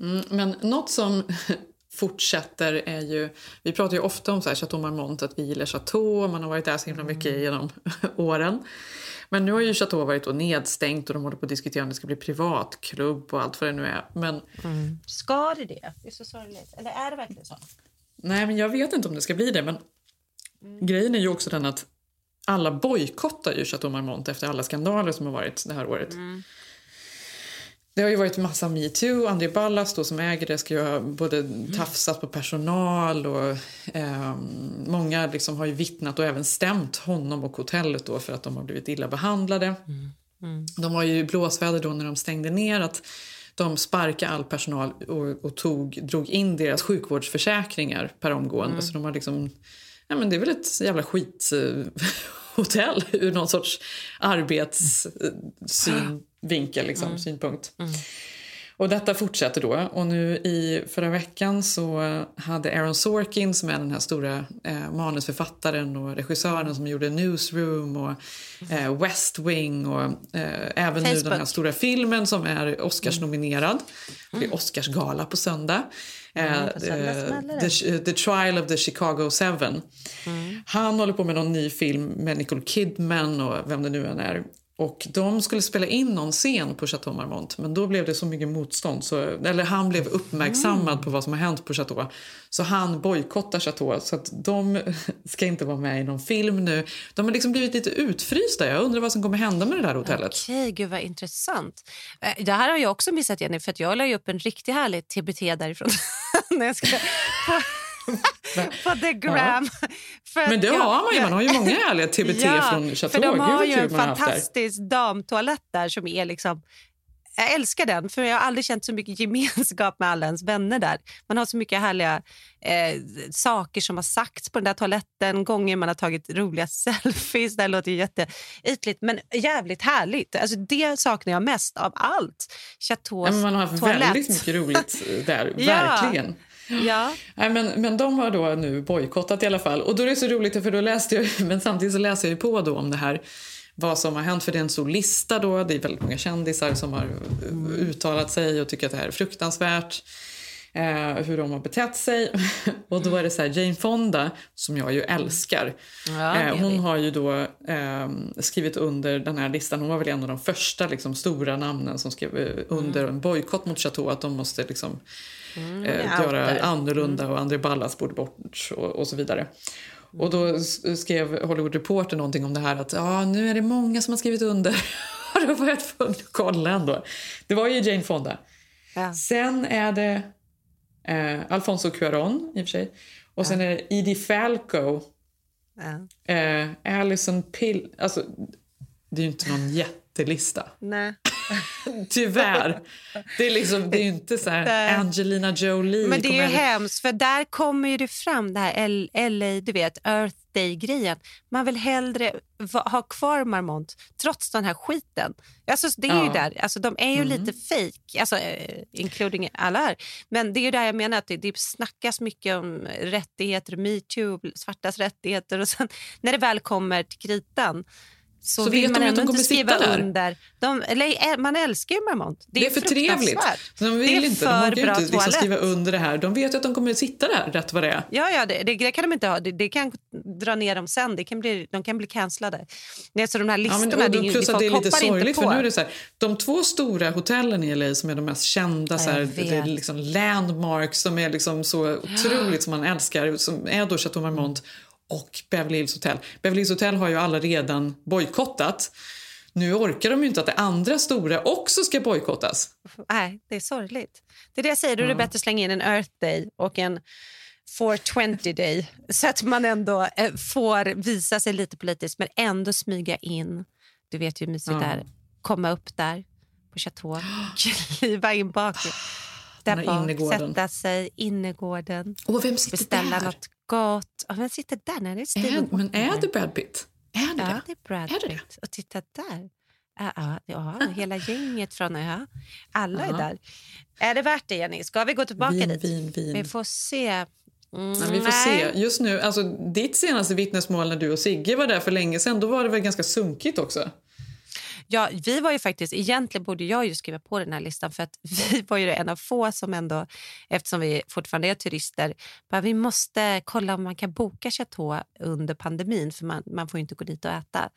Mm, men något som (laughs) fortsätter är ju... Vi pratar ju ofta om så här Chateau Marmont, att vi gillar Chateau. Man har varit där så himla mycket mm. genom (laughs) åren. Men nu har ju Chateau varit då nedstängt och de håller på att diskutera om det ska bli privatklubb och allt vad det nu är. Men... Mm. Ska det det? Det är så sorgligt. Eller är det verkligen så? Nej, men jag vet inte om det ska bli det. Men mm. grejen är ju också den att alla bojkottar ju Chateau Marmont efter alla skandaler som har varit det här året. Mm. Det har ju varit massa metoo. André Ballas då, som äger det ska ju ha både tafsat på personal och eh, många liksom har ju vittnat och även stämt honom och hotellet då för att de har blivit illa behandlade. Mm. Mm. De var ju blåsväder då när de stängde ner att de sparkade all personal och, och tog, drog in deras sjukvårdsförsäkringar per omgående. Mm. Så de har liksom, ja men det är väl ett jävla skit (laughs) hotell ur någon sorts arbetssynvinkel, liksom, mm. synpunkt. Mm. Och detta fortsätter då. Och nu i förra veckan så hade Aaron Sorkin som är den här stora eh, manusförfattaren och regissören som gjorde Newsroom och eh, West Wing och eh, även Facebook. nu den här stora filmen som är Oscarsnominerad. Mm. Det är Oscarsgala på söndag. Mm, eh, the, the, Trial of the Chicago Seven. Mm. Han håller på med någon ny film med Nicole Kidman och vem det nu än är. Och De skulle spela in någon scen på Chateau Marmont men då blev det så mycket motstånd. Så, eller han blev uppmärksammad mm. på vad som har hänt på Chateau. Så han bojkottar Chateau. Så att de (laughs) ska inte vara med i någon film nu. De har liksom blivit lite utfrysta. Jag undrar vad som kommer hända med det där hotellet. Okej, gud vad intressant. Eh, det här har jag också missat Jenny för jag la upp en riktigt härlig TBT därifrån. (laughs) när jag ska (laughs) på the gram. Ja. Men det har man ju. Man har ju många härliga (laughs) TBT ja, från Chateau. För de har ju en fantastisk damtoalett där som är liksom jag älskar den, för jag har aldrig känt så mycket gemenskap med alla ens vänner där. Man har så mycket härliga eh, saker som har sagts på den där toaletten, gånger man har tagit roliga (laughs) selfies. Det låter jätteytligt, men jävligt härligt. Alltså, det saknar jag mest av allt. Chateaus ja, Man har haft toalett. väldigt mycket roligt där, verkligen. Ja. Nej, men, men de har då nu bojkottat i alla fall. Och då är det så roligt, för då läste jag, (laughs) men samtidigt så läser jag på då om det här vad som har hänt. För det är en stor lista då. Det är väldigt många kändisar som har uttalat sig och tycker att det här är fruktansvärt. Eh, hur de har betett sig. (laughs) och då är det så här, Jane Fonda, som jag ju älskar. Ja, eh, hon har ju då eh, skrivit under den här listan. Hon var väl en av de första liksom, stora namnen som skrev eh, under mm. en bojkott mot Chateau. Att de måste liksom, mm, eh, göra annorlunda mm. och André Ballas borde bort och, och så vidare. Mm. Och då skrev Hollywood Reporter någonting om det här att ja, nu är det många som har skrivit under. då var jag tvungen att kolla ändå. Det var ju Jane Fonda. Ja. Sen är det eh, Alfonso Cuarón i och för sig. Och sen är det Edie Falco Ja. Eh, Alison Pill... Alltså, det är ju inte någon jättelista. Nej. (laughs) Tyvärr. Det är, liksom, det är inte så här Angelina Jolie. Men det är ju hemskt, för där kommer ju det fram, det här LA, du vet, Earth Day-grejen. Man vill hellre ha kvar Marmont trots den här skiten. Alltså, det är ja. ju där. Alltså, de är ju mm. lite fake, alltså, uh, including alla här. Men det är ju där jag menar att det, det snackas mycket om rättigheter, metoo, svartas rättigheter och sen när det väl kommer till kritan så, så vill man ändå inte skriva under. De, eller, man älskar ju Marmont. Det, det är, för trevligt. De vill det är inte, för de kan inte liksom skriva under det här. De vet att de kommer att sitta där rätt vad det är. Ja, ja det, det, kan de inte ha. Det, det, kan dra ner dem sen. Det kan bli, de kan bli cancellade. Nej, så de här listorna, ja, men, och, plus att det är lite sorgligt. För nu är det så här, de två stora hotellen i LA som är de mest kända, så här, det är liksom landmarks som är liksom så otroligt som man älskar, som är då Chateau Marmont och Beverly Hills Hotel. Beverly Hills Hotel har ju alla redan bojkottat. Nu orkar de ju inte att det andra stora också ska bojkottas. Nej, det är sorgligt. Det är det jag säger, då är det bättre att slänga in en Earth Day och en 420 Day så att man ändå eh, får visa sig lite politiskt men ändå smyga in. Du vet ju hur mysigt det är. Komma upp där på Chateau, (gasps) kliva in bak. Där bak, sätta sig, innergården, oh, vem sitter beställa där? något gott. Och vem sitter där? Nej, det är är, men är det Brad Pitt? Är det ja, det är Brad är det Pitt. Det? Och titta där. Ja, ja, ja, hela gänget från... Ja, alla är där. Är det värt det, Jenny? Ska vi gå tillbaka vin, dit? Vin, vin. Vi får se. Mm, ja, vi får nej. se. Just nu, alltså, ditt senaste vittnesmål när du och Sigge var där för länge sedan, då var det väl ganska sunkigt också? Ja, vi var ju faktiskt, egentligen borde jag ju skriva på den här listan för att (laughs) vi var ju en av få som ändå, eftersom vi fortfarande är turister, bara, vi måste kolla om man kan boka Chateau under pandemin för man, man får ju inte gå dit och äta.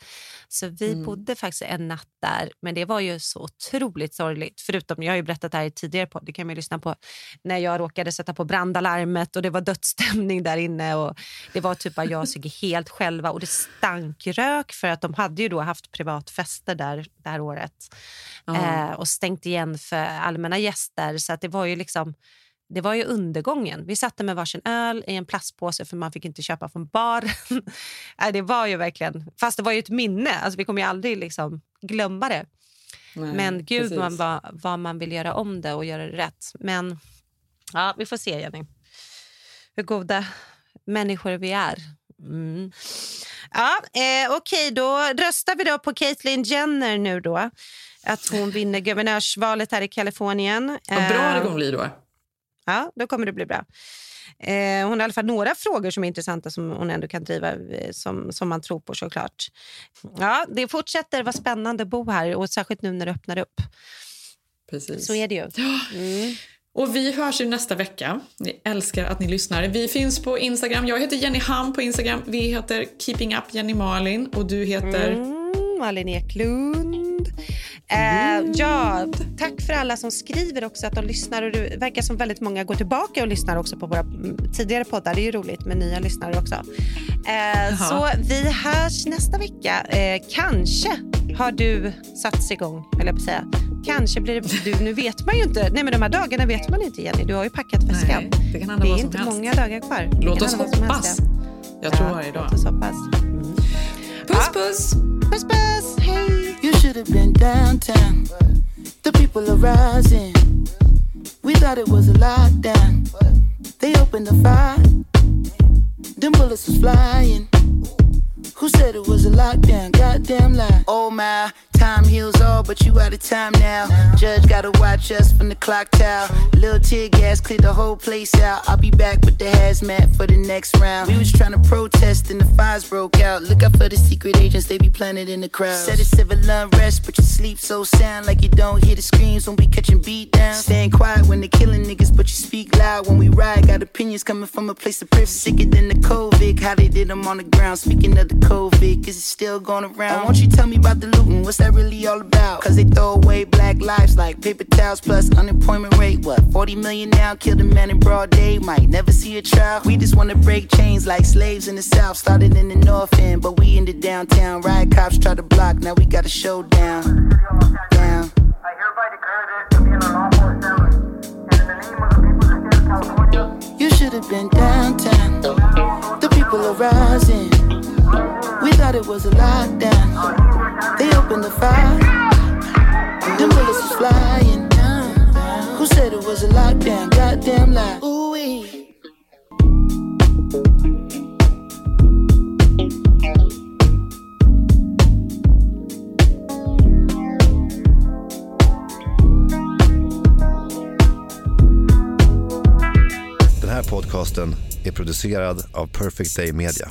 Så vi mm. bodde faktiskt en natt där, men det var ju så otroligt sorgligt. Förutom, jag har ju berättat det här tidigare på, det kan man lyssna på, när jag råkade sätta på brandalarmet och det var dödsstämning där inne och det var typ bara jag och Sigge helt själva och det stank rök för att de hade ju då haft privatfester där det här året. Mm. Eh, och stängt igen för allmänna gäster. Så att det var ju liksom det var ju undergången. Vi satte med varsin öl i en plastpåse för man fick inte köpa från bar. (laughs) det var ju verkligen, fast det var ju ett minne. Alltså, vi kommer ju aldrig liksom glömma det. Nej, Men gud man, vad, vad man vill göra om det och göra det rätt. Men ja, vi får se, Jenny. Hur goda människor vi är. Mm. Ja, eh, Okej, okay, då röstar vi då på Caitlyn Jenner nu då. Att hon vinner guvernörsvalet här i Kalifornien. Vad bra det kommer bli då. Ja, då kommer det bli bra. Eh, hon har i alla fall några frågor som är intressanta som hon ändå kan driva eh, som, som man tror på såklart. Ja, det fortsätter vara spännande att bo här och särskilt nu när det öppnar upp. Precis. Så är det ju. Mm. Och vi hörs ju nästa vecka. Vi älskar att ni lyssnar. Vi finns på Instagram. Jag heter Jenny Ham på Instagram. Vi heter Keeping Up Jenny Malin och du heter? Mm, Malin Eklund. Uh, ja, tack för alla som skriver också att de lyssnar. Och det verkar som väldigt många går tillbaka och lyssnar också på våra mm, tidigare poddar. Det är ju roligt med nya lyssnare också. Uh, så vi hörs nästa vecka. Uh, kanske har du satts igång, höll jag på säga. Kanske blir det... Du, nu vet man ju inte. Nej, men de här dagarna vet man inte, Jenny. Du har ju packat väskan. det kan det är inte helst. många dagar kvar. Låt oss hoppas. Jag tror varje dag. Låt oss hoppas. Mm. Puss, puss! Puss, puss! Hej! You should have been downtown. The people are rising. We thought it was a lockdown. They opened the fire. Them bullets was flying. Who said it was a lockdown? Goddamn lie. Oh my, time heals all, but you out of time now. Judge gotta watch us from the clock tower. Little tear gas cleared the whole place out. I'll be back with the hazmat for the next round. We was trying to protest and the fires broke out. Look out for the secret agents, they be planted in the crowd. Said it's civil unrest, but you sleep so sound like you don't hear the screams when we catching beat down. Staying quiet when they killing niggas, but you speak loud when we ride. Got opinions coming from a place of privilege, sicker than the COVID. How they did them on the ground. Speaking of the COVID, is it still going around? Why Won't you tell me about the looting? What's that really all about? Cause they throw away black lives like paper towels plus unemployment rate. What, 40 million now? Killed a man in broad day, might never see a trial. We just wanna break chains like slaves in the south. Started in the north end, but we in the downtown. Riot cops try to block, now we got a showdown. Down. You should have been downtown. The people are rising. Thought it was a lockdown. They opened the fire. Them bullets was flying. Down. Who said it was a lockdown? Goddamn lie. Ooh-wee. Den här podcasten är producerad av Perfect Day Media.